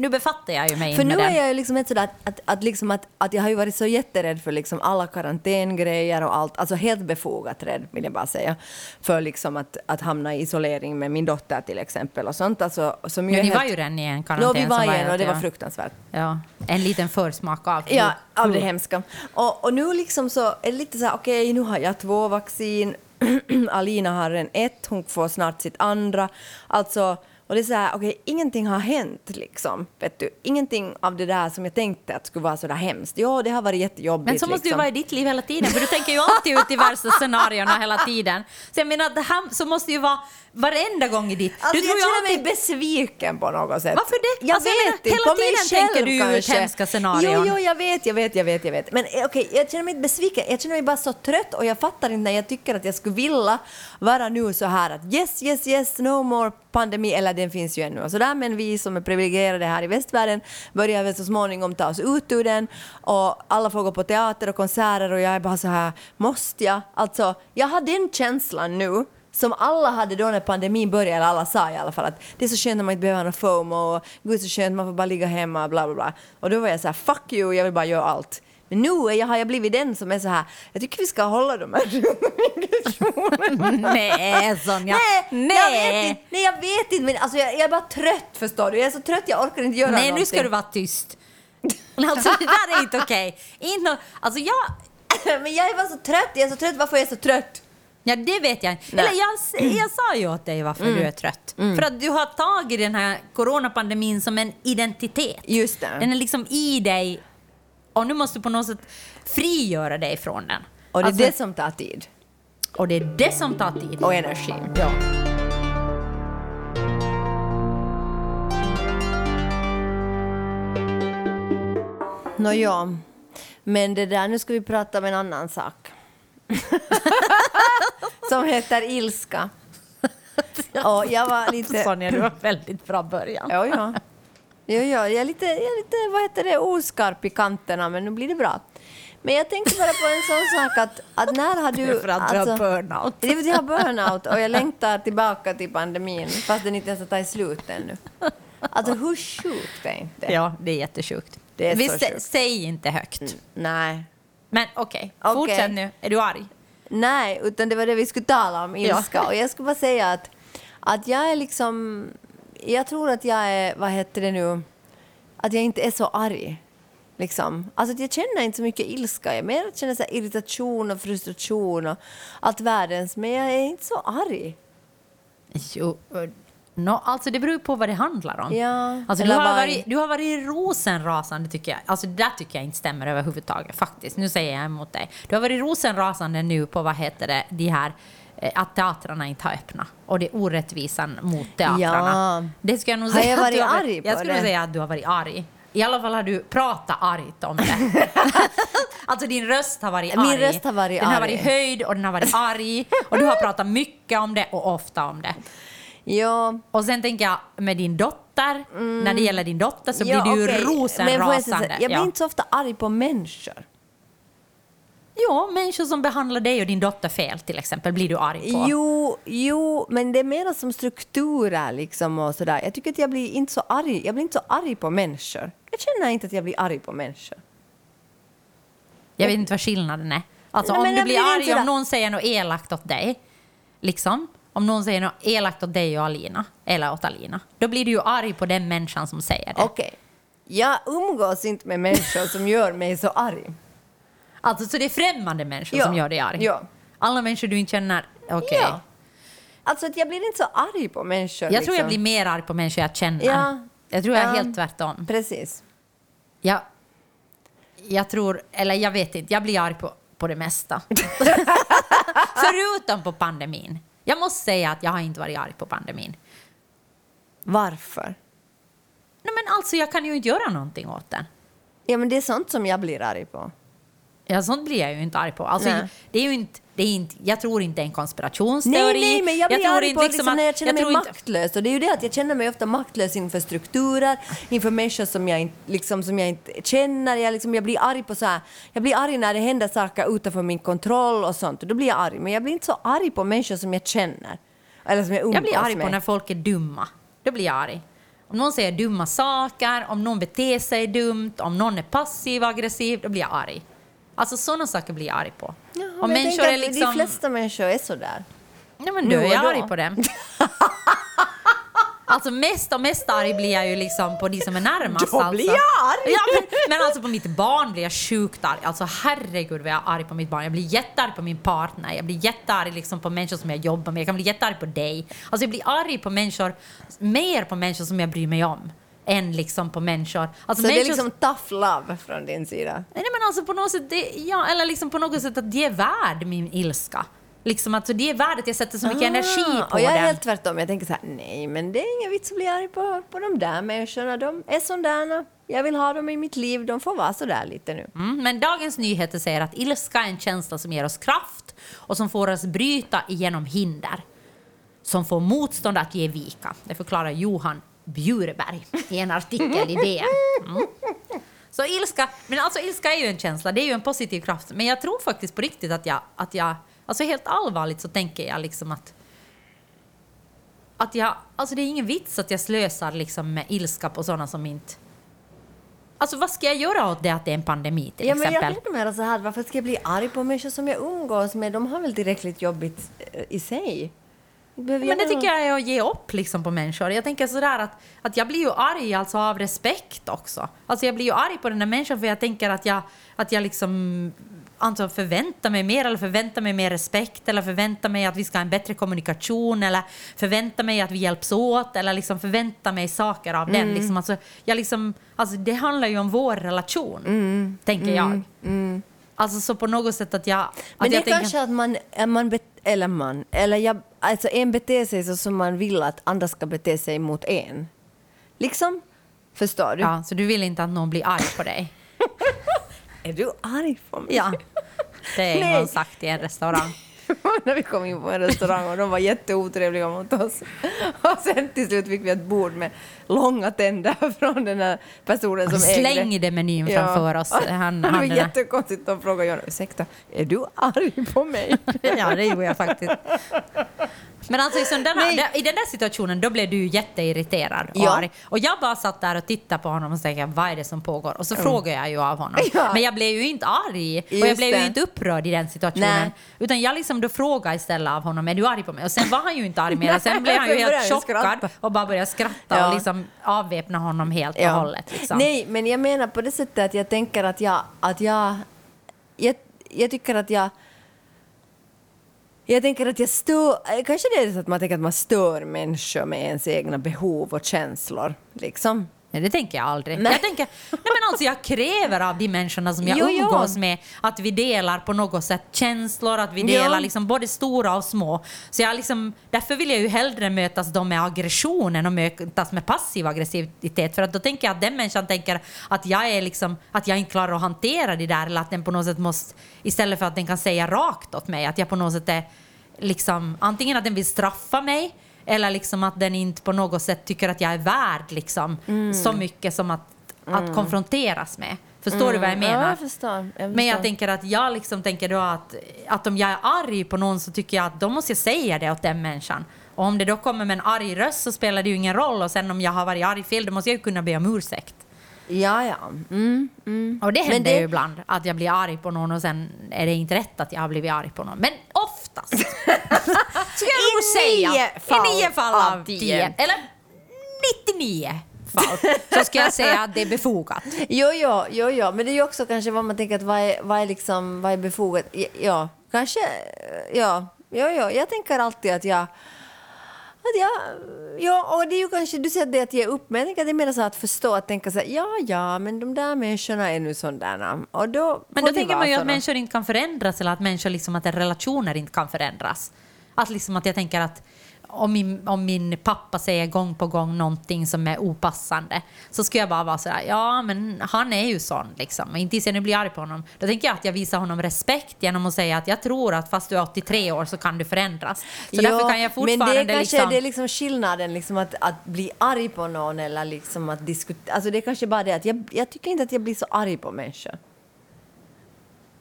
nu befattar jag ju mig För inte nu med är jag ju liksom ett sådär att, att, att, liksom att, att jag har ju varit så jätterädd för liksom alla karantängrejer och allt, alltså helt befogat rädd vill jag bara säga, för liksom att, att hamna i isolering med min dotter till exempel och sånt. Alltså, som ju Men är ni helt- var ju redan i en karantän. Ja, vi var igen och det var ja. fruktansvärt. Ja, en liten försmak av Ja, hur- av det hemska. Och, och nu liksom så är det lite så här, okej, nu har jag två vaccin. Alina har en ett, hon får snart sitt andra. Alltså, och det är så här, okej, ingenting har hänt liksom. Vet du? Ingenting av det där som jag tänkte att skulle vara så där hemskt. Ja, det har varit jättejobbigt. Men så måste det ju liksom. vara i ditt liv hela tiden, för du tänker ju alltid ut i värsta scenarierna hela tiden. Så jag menar, det här så måste ju vara varenda gång i ditt... Alltså, du jag tror ju känner alltid... mig besviken på något sätt. Varför det? Jag Alltså, jag vet menar, inte. hela tiden själv tänker du ut hemska scenarion. Jo, jo, jag vet, jag vet, jag vet, jag vet. Men eh, okej, jag känner mig inte besviken. Jag känner mig bara så trött och jag fattar inte när jag tycker att jag skulle vilja vara nu så här att yes, yes, yes, no more pandemi, eller den finns ju ännu alltså och sådär, men vi som är privilegierade här i västvärlden börjar väl så småningom ta oss ut ur den och alla får gå på teater och konserter och jag är bara så här, måste jag? Alltså, jag har den känslan nu som alla hade då när pandemin började, eller alla sa i alla fall att det är så skönt att man inte behöver ha någon FOMO och gud så skönt man får bara ligga hemma bla bla bla. Och då var jag så här fuck you, jag vill bara göra allt. Men nu är jag, har jag blivit den som är så här, jag tycker vi ska hålla de här Nej, Sonja. Nej, Jag vet inte, nej jag vet inte men alltså jag, jag är bara trött förstår du. Jag är så trött jag orkar inte göra Nej, någonting. nu ska du vara tyst. Alltså, det där är inte okej. Inte nå- Alltså, jag... men jag är bara så trött, jag är så trött, varför är jag så trött? Ja, det vet jag inte. Nej. Eller jag, jag sa ju åt dig varför du är trött. För att du har tagit den här coronapandemin som en identitet. Just det. Den är liksom i dig och nu måste du på något sätt frigöra dig från den. Och det är Alltså, det som tar tid. och det är det som tar tid. Och energi. Ja. Nåja, men det där, nu ska vi prata om en annan sak. som heter ilska. Och jag var lite... Sonja, du har väldigt bra början. Ja, ja. Jo, ja, jag är lite, jag är lite vad heter det, oskarp i kanterna, men nu blir det bra. Men jag tänkte bara på en sån sak att, att när har du... Det är för att du har burnout. Det är för att jag har burnout och jag längtar tillbaka till pandemin fast den inte ens har tagit slut ännu. Alltså hur sjukt är inte? Ja, det är jättesjukt. Det är Vi så sä- sjukt. Säg inte högt. Nej. Men okej, Okej. fortsätt nu. Är du arg? Nej, utan det var det vi skulle tala om, ilska. Ja. Och jag skulle bara säga att, att jag är liksom... Jag tror att jag är, vad heter det nu, att jag inte är så arg. Liksom. Alltså jag känner inte så mycket ilska. Jag mer känner så irritation och frustration och allt världens, men jag är inte så arg. Jo, no, alltså det beror på vad det handlar om. Ja, Alltså du, har vad- varit, du har varit rosenrasande tycker jag. Alltså det tycker jag inte stämmer överhuvudtaget faktiskt. Nu säger jag emot dig. Du har varit rosenrasande nu på vad heter det, de här att teatrarna inte har öppnat och det är orättvisan mot teatrarna. Ja. Det ska jag nog Har säga jag att varit du har arg på Jag skulle det? säga att du har varit arg. I alla fall har du pratat argt om det. alltså din röst har varit Min arg. röst har varit den har arg. varit höjd och den har varit arg. Och du har pratat mycket om det och ofta om det. Ja, Och sen tänker jag med din dotter, när det gäller din dotter så ja, blir du ju okej. Men jag, säga rosenrasande. jag blir ja. inte så ofta arg på människor. Ja, människor som behandlar dig och din dotter fel till exempel blir du arg på. Jo, jo, men det är mer som strukturer liksom och sådär. Jag tycker att jag blir inte så arg. Jag blir inte så arg på människor. Jag känner inte att jag blir arg på människor. Jag vet inte vad skillnaden är. Alltså Nej, om du blir blir arg om någon säger något elakt åt dig, liksom. Om någon säger något elakt åt dig och Alina, eller åt Alina, då blir du ju arg på den människan som säger det. Okej. Jag umgås inte med människor som gör mig så arg. Alltså, så det är främmande människor Ja. som gör dig arg? Ja. Alla människor du inte känner? Okej. Ja. Alltså att jag blir inte så arg på människor. Jag tror jag liksom. blir mer arg på människor jag känner. Ja. Jag tror jag är Ja. helt tvärtom. Precis. Jag, jag tror, eller jag vet inte, jag blir arg på, på det mesta. Förutom på pandemin. Jag måste säga att jag har inte varit arg på pandemin. Varför? Nej, men alltså, jag kan ju inte göra någonting åt den. Ja, men det är sånt som jag blir arg på. Ja, sånt blir jag ju inte arg på. Alltså, Nej. det är ju inte, det är inte, jag tror inte det är en konspirationsteori. Nej, nej, men jag blir tror arg inte på liksom, när jag känner mig tror inte- maktlös. Och det är ju det att jag känner mig ofta maktlös inför strukturer, inför människor som jag inte, liksom, som jag inte känner. Jag, liksom, jag blir arg på så här, jag blir arg när det händer saker utanför min kontroll och sånt. Och då blir jag arg. Men jag blir inte så arg på människor som jag känner. Eller som jag umgås Jag blir arg med. på när folk är dumma. Då blir jag arg. Om någon säger dumma saker, om någon beter sig dumt, om någon är passiv aggressiv, då blir jag arg. Alltså sådana saker blir jag arg på. Ja, jag människor är liksom... De flesta människor är sådär. Ja, men då är och jag arg på dem. Alltså mest och mest arg blir jag ju liksom på de som är närmast. Då alltså. blir jag arg! Ja, men, men alltså på mitt barn blir jag sjukt arg. Alltså herregud vad jag är arg på mitt barn. Jag blir jättearg på min partner. Jag blir jättearg liksom på människor som jag jobbar med. Jag kan bli jättearg på dig. Alltså jag blir arg på människor, mer på människor som jag bryr mig om. Än liksom på människor. Alltså Så det är människor- liksom tough love från din sida. Nej men alltså på något sätt, det, ja, eller liksom på något sätt att det är värd min ilska. Liksom alltså det är värd att jag sätter så mycket energi på Ah, och jag är den. helt tvärtom. Jag tänker så här, nej men det är ingen vits att bli arg på, på de där människorna. De är sådana. Jag vill ha dem i mitt liv. De får vara så där lite nu. Mm, men Dagens Nyheter säger att ilska är en känsla som ger oss kraft och som får oss bryta igenom hinder. Som får motstånd att ge vika. Det förklarar Johan Bjureberg i en artikel i DN. Mm. Så ilska, men alltså ilska är ju en känsla, det är ju en positiv kraft. Men jag tror faktiskt på riktigt att jag, att jag alltså helt allvarligt så tänker jag liksom att att jag, alltså det är ingen vits att jag slösar liksom med ilska på sådana som inte... Alltså vad ska jag göra åt det att det är en pandemi till Ja, men exempel? jag blir mer så här, varför ska jag bli arg på människor som jag umgås med? De har väl tillräckligt jobbigt eh, i sig? Behöver Men det tycker jag är att ge upp liksom på människor. Jag tänker sådär att, att jag blir ju arg alltså av respekt också. Alltså jag blir ju arg på den där människan för jag tänker att jag, att jag liksom alltså förväntar mig mer eller förväntar mig mer respekt eller förväntar mig att vi ska ha en bättre kommunikation eller förväntar mig att vi hjälps åt eller liksom förväntar mig saker av Mm. den. Liksom, alltså, jag liksom, alltså, det handlar ju om vår relation, Mm. tänker jag. Alltså så på något sätt att jag... Att Men det är jag tänker, kanske att man, är man eller man, eller jag, alltså en beter sig så som man vill att andra ska bete sig mot en. Liksom? Förstår du? Ja, så du vill inte att någon blir arg på dig? Är du arg på mig? Ja, det är Nej. gång sagt i en restaurang. när vi kom in på en restaurang och de var jätteotrevliga mot oss. Och sen till slut fick vi ett bord med långa tänder från den här personen som ägde. Slängde menyn framför oss. Han, det var han, jättekonstigt. De frågade Jonna, ursäkta, är du arg på mig? ja, det gjorde jag faktiskt. Men alltså, här, Nej. i den där situationen då blev du jätteirriterad och Ja. arg. Och jag bara satt där och tittade på honom och tänkte, vad är det som pågår? Och så frågade jag ju av honom. Ja. Men jag blev ju inte arg och jag Just blev det. ju inte upprörd i den situationen. Nej. Utan jag liksom då frågade istället av honom, är du arg på mig? Och sen var han ju inte arg mer. Sen blev han ju helt chockad och bara började skratta Ja. och liksom avväpna honom helt och hållet. Liksom. Nej, men jag menar på det sättet att jag tänker att jag... Att jag, jag, jag tycker att jag... Jag tänker att jag stör... eh, Kanske det är så att man tänker att man stör människor med ens egna behov och känslor. Liksom. Nej, det tänker jag aldrig. Nej. Jag, tänker, nej men alltså, jag kräver av de människorna som jag Jo, jo. umgås med att vi delar på något sätt känslor, att vi delar liksom både stora och små. Så jag liksom, därför vill jag ju hellre mötas dem med aggression än att mötas med passiv aggressivitet. För att då tänker jag att den människan tänker att jag, är liksom, att jag inte klarar att hantera det där eller att den på något sätt måste, istället för att den kan säga rakt åt mig, att jag på något sätt är liksom, antingen att den vill straffa mig eller liksom att den inte på något sätt tycker att jag är värd liksom, Mm. så mycket som att, att konfronteras med. Förstår du vad jag menar? Mm. Ja, jag förstår. Jag förstår. Men jag tänker att jag liksom tänker då att, att om jag är arg på någon så tycker jag att då måste jag säga det åt den människan. Och om det då kommer med en arg röst så spelar det ju ingen roll och sen om jag har varit arg fel då måste jag ju kunna be om ursäkt. Ja, ja. Mm, mm. Och det händer det- ju ibland att jag blir arg på någon och sen är det inte rätt att jag har blivit arg på någon. Men oftast skulle jag nog säga fall i nio fall av tio. eller 99 fall, så ska jag säga att det är befogat. Jo, jo, jo, jo, men det är ju också kanske vad man tänker att vad är, vad är, liksom, vad är befogat. Ja, Ja, kanske, ja, jo, jo. Jag tänker alltid att jag, att jag, ja, och det är ju kanske, du säger det att ge upp, men jag tänker att det är mer så att förstå, att tänka så här, ja, ja, men de där människorna är nu sådana, och då Men då tänker man ju att såna. människor inte kan förändras eller att människor liksom, att relationer inte kan förändras. Att liksom att jag tänker att om min, om min pappa säger gång på gång någonting som är opassande så skulle jag bara vara sådär, ja men han är ju sån liksom. Inte sen jag blir arg på honom. Då tänker jag att jag visar honom respekt genom att säga att jag tror att fast du är 83 år så kan du förändras. Så därför kan jag fortfarande men det är kanske liksom... det är liksom skillnaden, liksom att, att bli arg på någon eller liksom att diskutera. Alltså det är kanske bara det att jag, jag tycker inte att jag blir så arg på människor.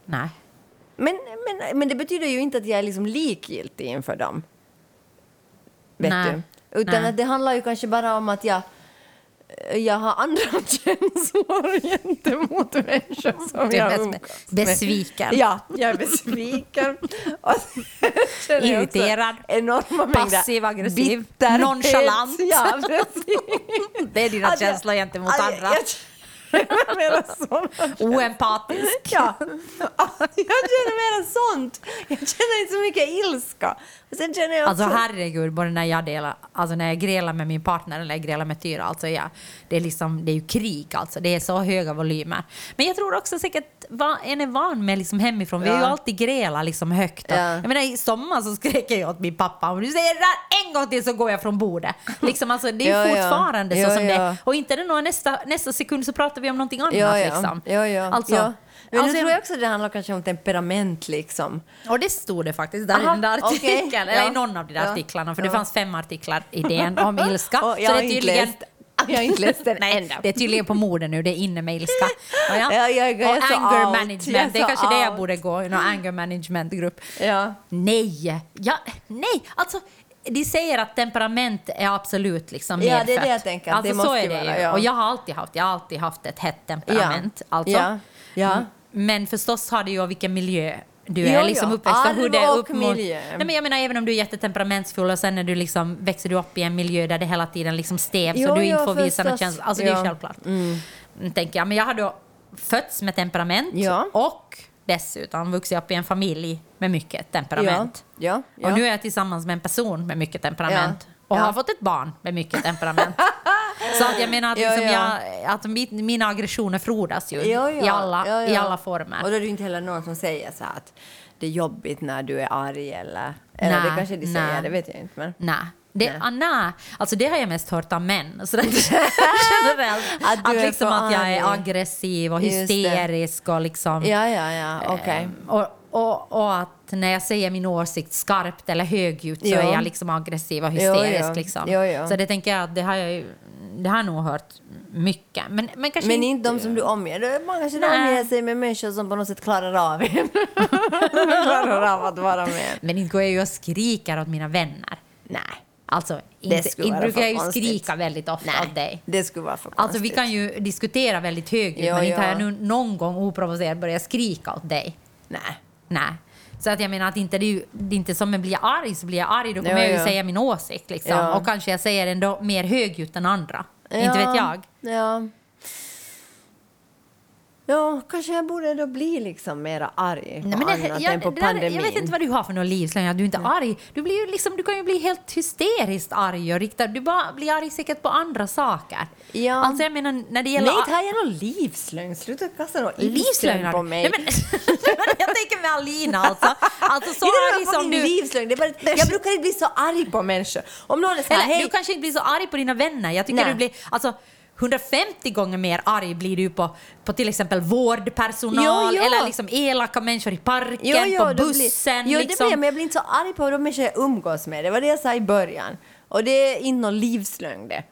Nej. Men, men, men det betyder ju inte att jag är liksom likgiltig inför dem. Vet Nej. du? Utan Nej. att det handlar ju kanske bara om att jag, jag har andra känslor gentemot människor som jag umgås med. besviken. Ja, jag är besviken. Och Irriterad. Enorma Passiv, aggressiv. bitterhet. Nonchalant. Ja. Det är dina jag- känslor gentemot att andra. Jag Oempatisk. Ja, jag känner mera sånt. Jag känner inte så mycket ilska. Och sen känner jag Alltså också... herregud, både när jag delar, alltså när jag grälar med min partner eller jag grälar med Tyra, alltså jag, det, är liksom, det är ju krig alltså. Det är så höga volymer. Men jag tror också säkert, va, en är van med liksom hemifrån, vi har ju alltid grälat liksom högt. Och, Ja. Jag menar i sommar så skrek jag åt min pappa, om du säger det där en gång till så går jag från bordet. Liksom, alltså, det är Ja, fortfarande Ja, så som det är. Och inte det någon nästa, nästa sekund så pratar vi om någonting annat. Ja, ja. Liksom. ja, ja. Alltså, ja. Men alltså, nu tror jag också att det handlar kanske om temperament liksom. Och det stod det faktiskt där Aha, i den där artikeln, eller Ja. i någon av de där Ja. artiklarna, för Ja. det fanns fem artiklar i DN om ilska. Och så jag det är inte tydligen... Jag har inte läst den Nej, det är tydligen på mode nu, det är inne med ilska. Ja, Ja, jag- jag är och så anger out. management, Jag det är så kanske det jag out. borde gå i, någon anger management-grupp. Ja. Nej, ja, nej, alltså de säger att temperament är absolut liksom Ja, det är det jag tänker, Alltså, det måste så är det vara, ju. ja. Och jag har alltid haft, jag har alltid haft ett hett temperament. Alltså. Ja. Ja. Men förstås har det ju vilken miljö du Jo, är liksom jo. uppväxt och hur det är och uppmot- miljö. Nej, men jag menar även om du är jättetemperamentsfull och sen när du liksom växer du upp i en miljö där det hela tiden liksom stävs Jo, och du inte får visa några känslor. Alltså det är Ja. självklart. Mm. Tänker jag. Men jag har då fötts med temperament Ja. och dessutom vuxit upp i en familj med mycket temperament. Ja. Ja. Och nu är jag tillsammans med en person med mycket temperament. Ja. Och Ja. har fått ett barn med mycket temperament. Så att jag menar att, Ja, liksom ja. Jag, att mitt, mina aggressioner frodas ju Ja, ja. I, alla, Ja, i ja. alla former. Och då är det inte heller någon som säger så här att det är jobbigt när du är arg eller... Eller det Nej, kanske de nej. säger, det vet jag inte. Men... Nej. Det, Nej. ah, nej. Alltså det har jag mest hört av män. Så det, generellt. Att att, liksom att jag är aggressiv och hysterisk och liksom... Ja, ja, ja. Eh, och, och, och att när jag säger min åsikt skarpt eller högljutt så Jo. är jag liksom aggressiv och hysterisk. jo. Liksom. Jo, jo. Så det tänker jag att det har jag ju, det har jag nog hört mycket. Men, men kanske Men inte de som du omger dig Man kanske omger sig med människor som på något sätt klarar av en. klarar av att vara med en. Men inte går jag ju och skriker åt mina vänner. Nej. Alltså, inte, inte brukar jag ju konstigt. skrika väldigt ofta åt dig. det skulle vara för konstigt. Alltså vi kan ju diskutera väldigt högljutt Jo, men inte har ja. jag nu någon gång oprovocerat börjat skrika åt dig. Nej. Nej. Så att jag menar att inte det, det är inte som jag blir arg så blir jag arg, då kommer Ja, jag ju ja. säga min åsikt liksom. Och kanske jag säger ändå mer högljutt än andra. Inte vet jag. Ja. Ja, kanske jag borde då bli liksom mera arg på Nej, men det, annat jag, än på det där, pandemin. jag vet inte vad du har för någon livslögn, du inte är arg. Du, blir ju liksom, du kan ju bli helt hysteriskt arg och riktad. Du bara blir arg säkert på andra saker. Ja. Alltså jag menar när det gäller... Nej, inte har jag någon livslögn. Sluta kasta någon livslögn på mig. Nej, men, jag tänker med Alina alltså. Alltså så det är arg bara som fucking du... livslögn. Det är bara, jag brukar inte bli så arg på människor. Om någon är så här, Eller, hej, du kanske inte blir så arg på dina vänner. Jag tycker Nej. du blir... Alltså, 150 gånger mer arg blir du på, på till exempel vårdpersonal Jo, jo. eller liksom elaka människor i parken, Jo, på då blir- bussen. Jo, liksom. det blir jag, men jag blir inte så arg på de människor jag umgås med. Det var det jag sa i början. Och det är inte någon livslögn det.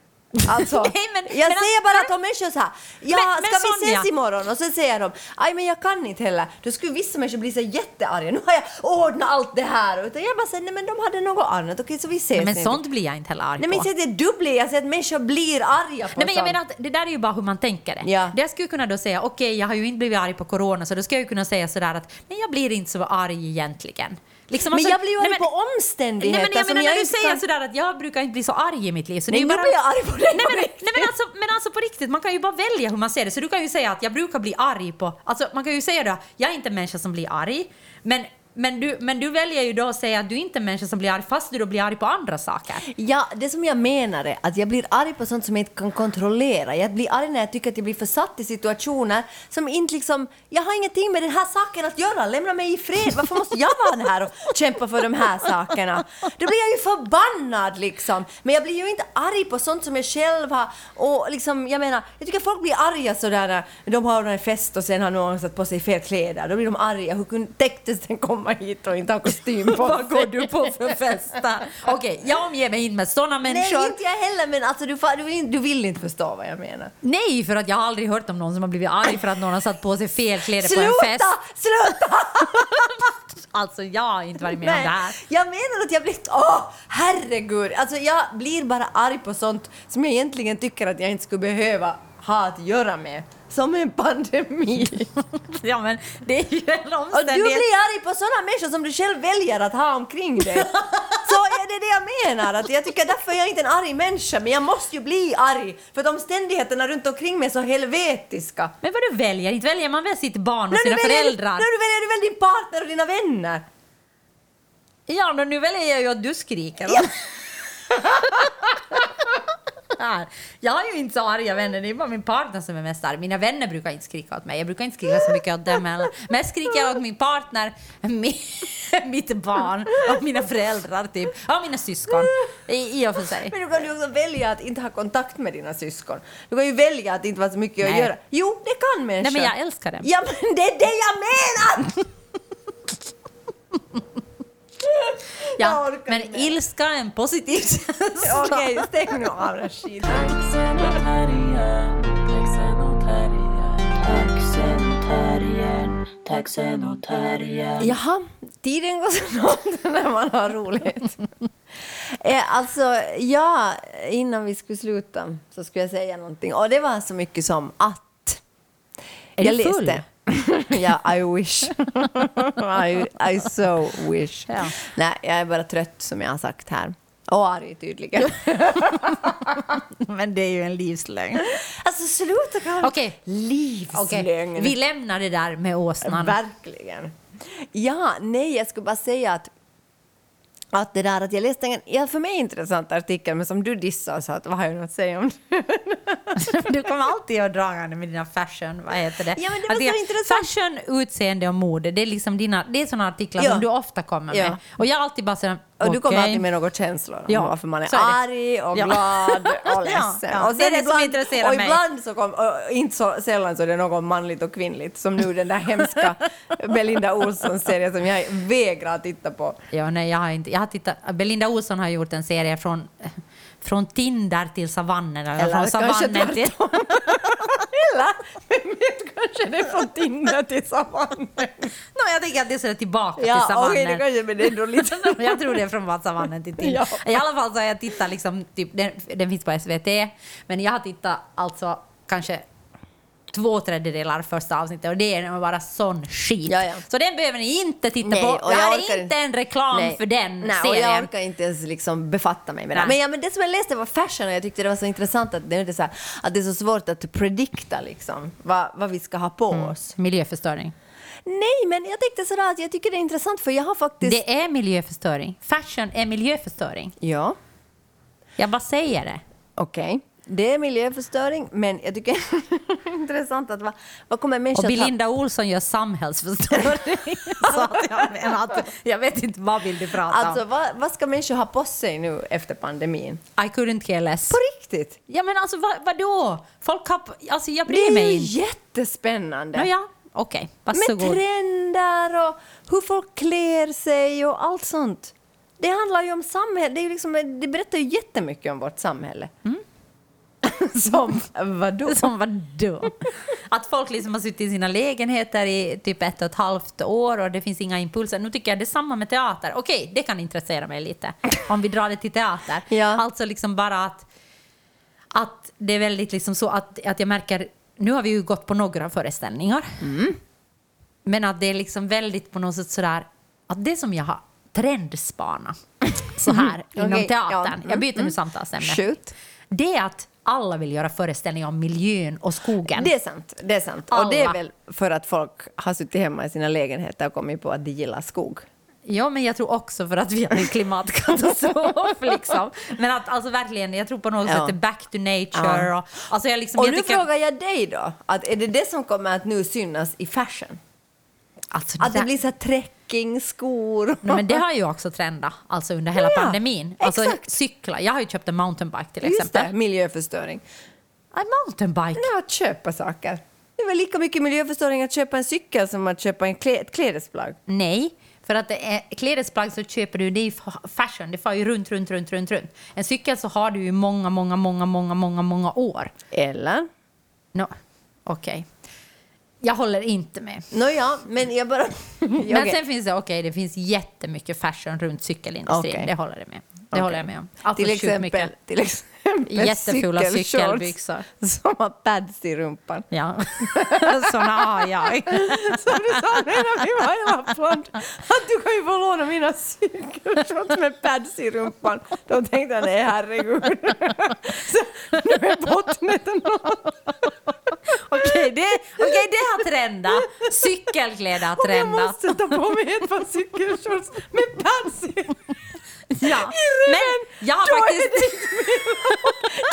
Alltså, Nej, men- jag men säger att- bara att om människor så här, ja, Men- men ska vi Sonja- ses imorgon? Och så säger de, aj men jag kan inte heller. Då skulle vissa människor bli så jättearga. Nu har jag ordnat allt det här. Utan jag bara säger, nej men de hade något annat. Okej, så vi ses Men inte. sånt blir jag inte heller arg Nej men på. jag säger att du blir, jag säger att människor blir arga på Nej, men jag menar att det där är ju bara hur man tänker det. Ja. Det jag skulle kunna då säga, okej jag har ju inte blivit arg på corona så då ska jag ju kunna säga sådär att nej jag blir inte så arg egentligen. Liksom, Men alltså- jag blir ju nej, arg men- på omständigheter Nej men jag som menar jag när du säger kan- sådär att jag brukar inte bli så arg i mitt liv. Så Nej, det är nu ju bara... blir jag arg på dig Nej men, nej, men, alltså, men alltså på riktigt, man kan ju bara välja hur man ser det. Så du kan ju säga att jag brukar bli arg på... Alltså man kan ju säga då, jag är inte en människa som blir arg, men men, du, men du väljer ju då att säga att du inte är en människa som blir arg fast du då blir arg på andra saker. Ja, det som jag menar är att jag blir arg på sånt som jag inte kan kontrollera. Jag blir arg när jag tycker att jag blir försatt i situationer som inte liksom... Jag har ingenting med den här saken att göra. Lämna mig i fred. Varför måste jag vara här och kämpa för de här sakerna? Då blir jag ju förbannad liksom. Men jag blir ju inte arg på sånt som jag själv har... Och liksom, jag menar, jag tycker folk blir arga sådär när de har en fest och sen har någon satt på sig fel kläder. Då blir de arga. Hur täcktes den komma hit och inte ha kostym på Vad går du på för festa? Okej, jag omger mig inte med sådana människor. Nej, inte jag heller, men alltså, du, du, vill, inte- du vill inte förstå vad jag menar. Nej, för att jag har aldrig hört om någon som har blivit arg för att någon har satt på sig fel kläder på en Sluta! fest. Sluta! Alltså, jag har inte varit med om det här. jag menar att jag blir... Åh, herregud! Alltså, jag blir bara arg på sånt som jag egentligen tycker att jag inte skulle behöva ha att göra med. Som en pandemi. Ja, men det är ju en Och du omständighet. blir arg på sådana människor som du själv väljer att ha omkring dig. Så är det det jag menar. Att jag tycker därför är jag inte en arg människa, men jag måste ju bli arg. För att omständigheterna runt omkring mig är så helvetiska. Men vad du väljer? Inte väljer man väl sitt barn och När sina väljer- föräldrar? När du väljer du väl din partner och dina vänner? Ja, men nu väljer jag ju att du skriker. Ja. Här. Jag har ju inte så arga vänner, det är bara min partner som är mest arg. Mina vänner brukar inte skrika åt mig, jag brukar inte skrika så mycket åt dem heller. Mest skriker jag åt min partner, mi, mitt barn och mina föräldrar typ. Och mina syskon, i, i och för sig. Men du kan ju också välja att inte ha kontakt med dina syskon. Du kan ju välja att inte vara så mycket att Nej. göra. Jo, det kan människor. Nej, men jag älskar dem. Ja, men det är det jag menar! Ja, men ilska är en positiv känsla. Okej, stäng nu av terriern. Jaha, tiden går så långt när man har roligt. Eh, alltså, ja, innan vi skulle sluta så skulle jag säga någonting. Och det var så mycket som att... Är jag du full? läste. ja, I wish. I, I so wish. Ja. Nej, jag är bara trött som jag har sagt här. Och arg tydligen. Men det är ju en livslögn. alltså sluta Karin. Okej. Okej, Livslögn. vi lämnar det där med åsnan. Verkligen. Ja, nej, jag skulle bara säga att att det där att jag läste en ja, för mig intressant artikel, men som du dissade så att vad har jag något att säga om det? Du kommer alltid att dragande med dina fashion, vad heter det? Ja, men det var så intressant. Fashion, utseende och mode, det är liksom dina, det är sådana artiklar Ja. som du ofta kommer med. Ja. Och jag alltid bara sådär, Och du kommer alltid med några känslor om Ja, varför man är, är arg och Ja. glad och ledsen. ja. Och Det är det som intresserar och mig. ibland så kom, och inte så sällan så är det något manligt och kvinnligt, som nu den där hemska Belinda Olsson-serien som jag vägrar titta på. Ja, nej, jag har inte. Jag har tittat, Belinda Olsson har gjort en serie från, från Tinder till savannen, eller, Eller från savannen till... Eller, vem vet, kanske det är från Tinder till savannen. no, jag tänker att det är tillbaka till Ja, savannen. okej, det kanske, men det är ändå lite... jag tror det är från savannen till Tinder. Ja. I alla fall så har jag tittat, liksom, typ, den, den finns på SVT, men jag har tittat alltså kanske två tredjedelar första avsnittet och det är bara sån skit. Ja, ja. Så den behöver ni inte titta Nej, på. och Det jag här orkar är inte en reklam Nej. för den Nej, och serien. jag orkar inte ens liksom befatta mig med det. Men, ja, men det som jag läste var fashion och jag tyckte det var så intressant att det är, så här, att det är så svårt att predikta liksom, vad, vad vi ska ha på Mm. oss. Miljöförstöring. Nej, men jag tänkte sådär att jag tycker det är intressant för jag har faktiskt... Det är miljöförstöring. Fashion är miljöförstöring. Ja, Jag bara säger det. okej. Det är miljöförstöring, men jag tycker det är intressant att vad, vad kommer människor Och. Belinda Olsson gör samhällsförstöring. så att jag menar att, jag vet inte vad vill du prata Alltså, om. vad, vad ska människor ha på sig nu efter pandemin? I couldn't care less. På riktigt? Ja men alltså vad, vadå? Folk har... Alltså jag Det bryr är mig ju inte. jättespännande. Nåja, okej. Med Varsågod. trender och hur folk klär sig och allt sånt. Det handlar ju om samhället. Det, är ju liksom, det berättar ju jättemycket om vårt samhälle. Som vadå? Som vadå? Att folk liksom har suttit i sina lägenheter i typ ett och ett halvt år och det finns inga impulser. Nu tycker jag det är samma med teater. Okej, det kan intressera mig lite. Om vi drar det till teater. Ja. Alltså liksom bara att, att det är väldigt liksom så att, att jag märker, nu har vi ju gått på några föreställningar. Men att det är liksom väldigt på något sätt sådär, att det som jag har trendspana så här inom Okej, teatern, ja. jag byter nu Mm. samtalsämne. Shoot. Det är att alla vill göra föreställningar om miljön och skogen. Det är sant. Det är sant. Och det är väl för att folk har suttit hemma i sina lägenheter och kommit på att de gillar skog. Ja, men jag tror också för att vi har en klimatkatastrof. liksom. Men att alltså verkligen, jag tror på något Ja. sätt back to nature. Ja. Och, alltså jag liksom, Och jag nu tycker, frågar jag dig då, att är det det som kommer att nu synas i fashion? Alltså, Att det blir så här trekking, skor? Nej, men det har ju också trendat alltså under hela Ja, pandemin. Alltså exakt. cykla. Jag har ju köpt en mountainbike till Just exempel. det, miljöförstöring. En mountainbike? Det är att köpa saker. Det är väl lika mycket miljöförstöring att köpa en cykel som att köpa en klä, ett klädesplagg? Nej, för att det är klädesplagg så köper du, det är fa- fashion, det far ju runt, runt, runt, runt, runt. En cykel så har du ju många, många, många, många, många, många år. Eller? No. Okej. Jag håller inte med. Nåja, men jag bara... Men Okej. sen finns det, okej, det finns jättemycket fashion runt cykelindustrin. Okej. Det håller jag med. Det Okej. håller jag med om. Alltså till, exempel, till exempel Jättefula cykelbyxor. Som har pads i rumpan. Ja, såna har jag. Som du sa när vi var i Lappland. Att du kan ju få låna mina cykelshorts med pads i rumpan. Då tänkte jag nej herregud. Så, nu är bottnet någon. Okej, det, okej, det har trendat. Cykelkläder har Och jag trendat. måste ta på mig ett par cykelshorts med pads i. Ja. I ryggen. Men jag har Då är faktiskt... det inte mer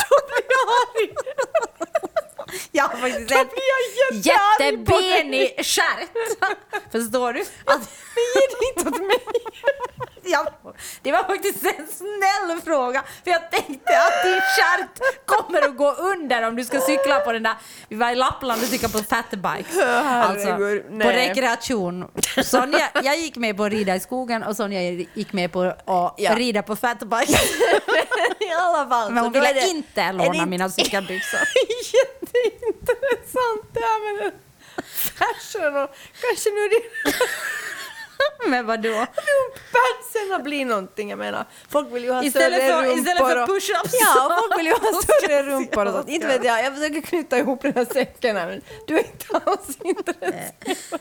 Då blir jag arg. Jag har faktiskt Då en blir jag jättebenig stjärt. Förstår du? Att, Men ge det inte åt mig. Ja, det var faktiskt en snäll fråga. För jag tänkte att din stjärt kommer att gå under om du ska cykla på den där... Vi var i Lappland och cyklade på fatbikes. Alltså, på rekreation. Sonja, jag gick med på att rida i skogen och Sonja gick med på att Ja. rida på fatbike. I alla fall. Men hon ville det- inte låna det mina cykelbyxor. Jätteintressant det här med fashion och kanske nu det Men vadå? Padsen blir någonting, jag menar. Folk vill ju ha Istället större för- rumpor. istället för och- push-ups. Ja, och folk vill ju ha större rumpor och sånt. Inte vet jag, jag försöker knyta ihop den här säcken här, men du är inte alls intresserad.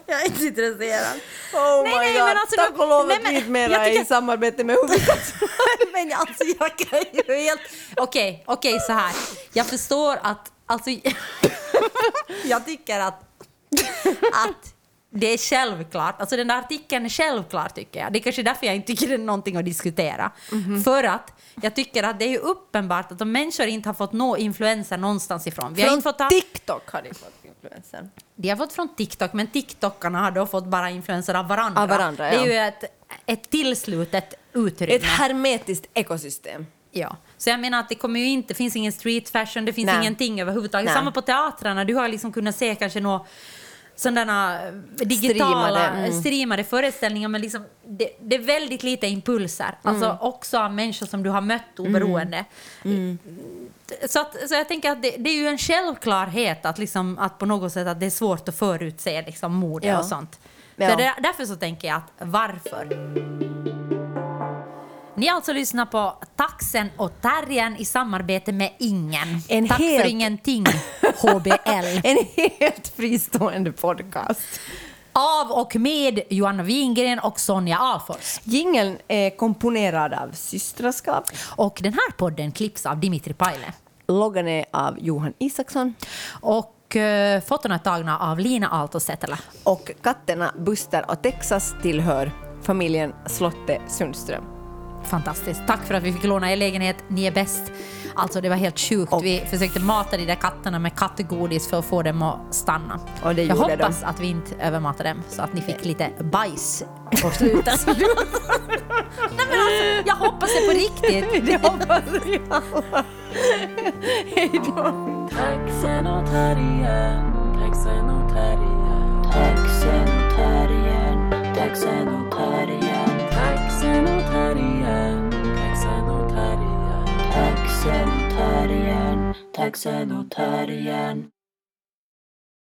Jag är inte intresserad. Oh Nej, my nej, god, men alltså, tack och lov att vi inte mera i samarbete med Huvudstads... Men alltså jag kan ju helt... Okej, okej så här. Jag förstår att... Alltså, jag tycker att, att det är självklart. Alltså den där artikeln är självklar tycker jag. Det är kanske därför jag inte tycker det är någonting att diskutera. För att jag tycker att det är uppenbart att om människor inte har fått nå influenser någonstans ifrån. Vi har Från inte fått ta, TikTok har de fått influensen. de har fått från TikTok, men TikTokarna har då fått bara influenser av varandra. Av varandra, Det är ja. ju ett, ett tillslutet utrymme. Ett hermetiskt ekosystem. Ja, så jag menar att det kommer ju inte, finns ingen street fashion, det finns Nej. ingenting överhuvudtaget. Nej. Samma på teatrarna, du har liksom kunnat se kanske några sådana digitala Streamade, mm. streamade föreställningar men liksom, det, det är väldigt lite impulser. Alltså Mm. också av människor som du har mött oberoende. Mm. Så, att, så jag tänker att det, det är ju en självklarhet att, liksom, att på något sätt att det är svårt att förutse liksom, mode Ja. och sånt. Ja. Så det, därför så tänker jag att varför? Ni har alltså lyssnat på Taxen och Terriern i samarbete med Ingen. En Tack helt- för ingenting, HBL. En helt fristående podcast. Av och med Johanna Wingren och Sonja Alfors. Jingeln är komponerad av Systraskap. Och den här podden klipps av Dimitri Paile. Loggan är av Johan Isaksson. Och uh, fotona är tagna av Lina Aalto Setälä. Och katterna Buster och Texas tillhör familjen Slotte Sundström. Fantastiskt. Tack för att vi fick låna er lägenhet. Ni är bäst. Alltså det var helt sjukt. Och- Vi försökte mata de där katterna med kattgodis för att få dem att stanna. Och det Jag hoppas att vi inte övermatade dem så att ni fick lite bajs på slutet. Nej men alltså, jag hoppas det på riktigt. Det hoppas vi alla. Hej då. Taxen och terriern, taxen och terriern, taxen och terriern, taxen och Tack, sen taxen och terriern.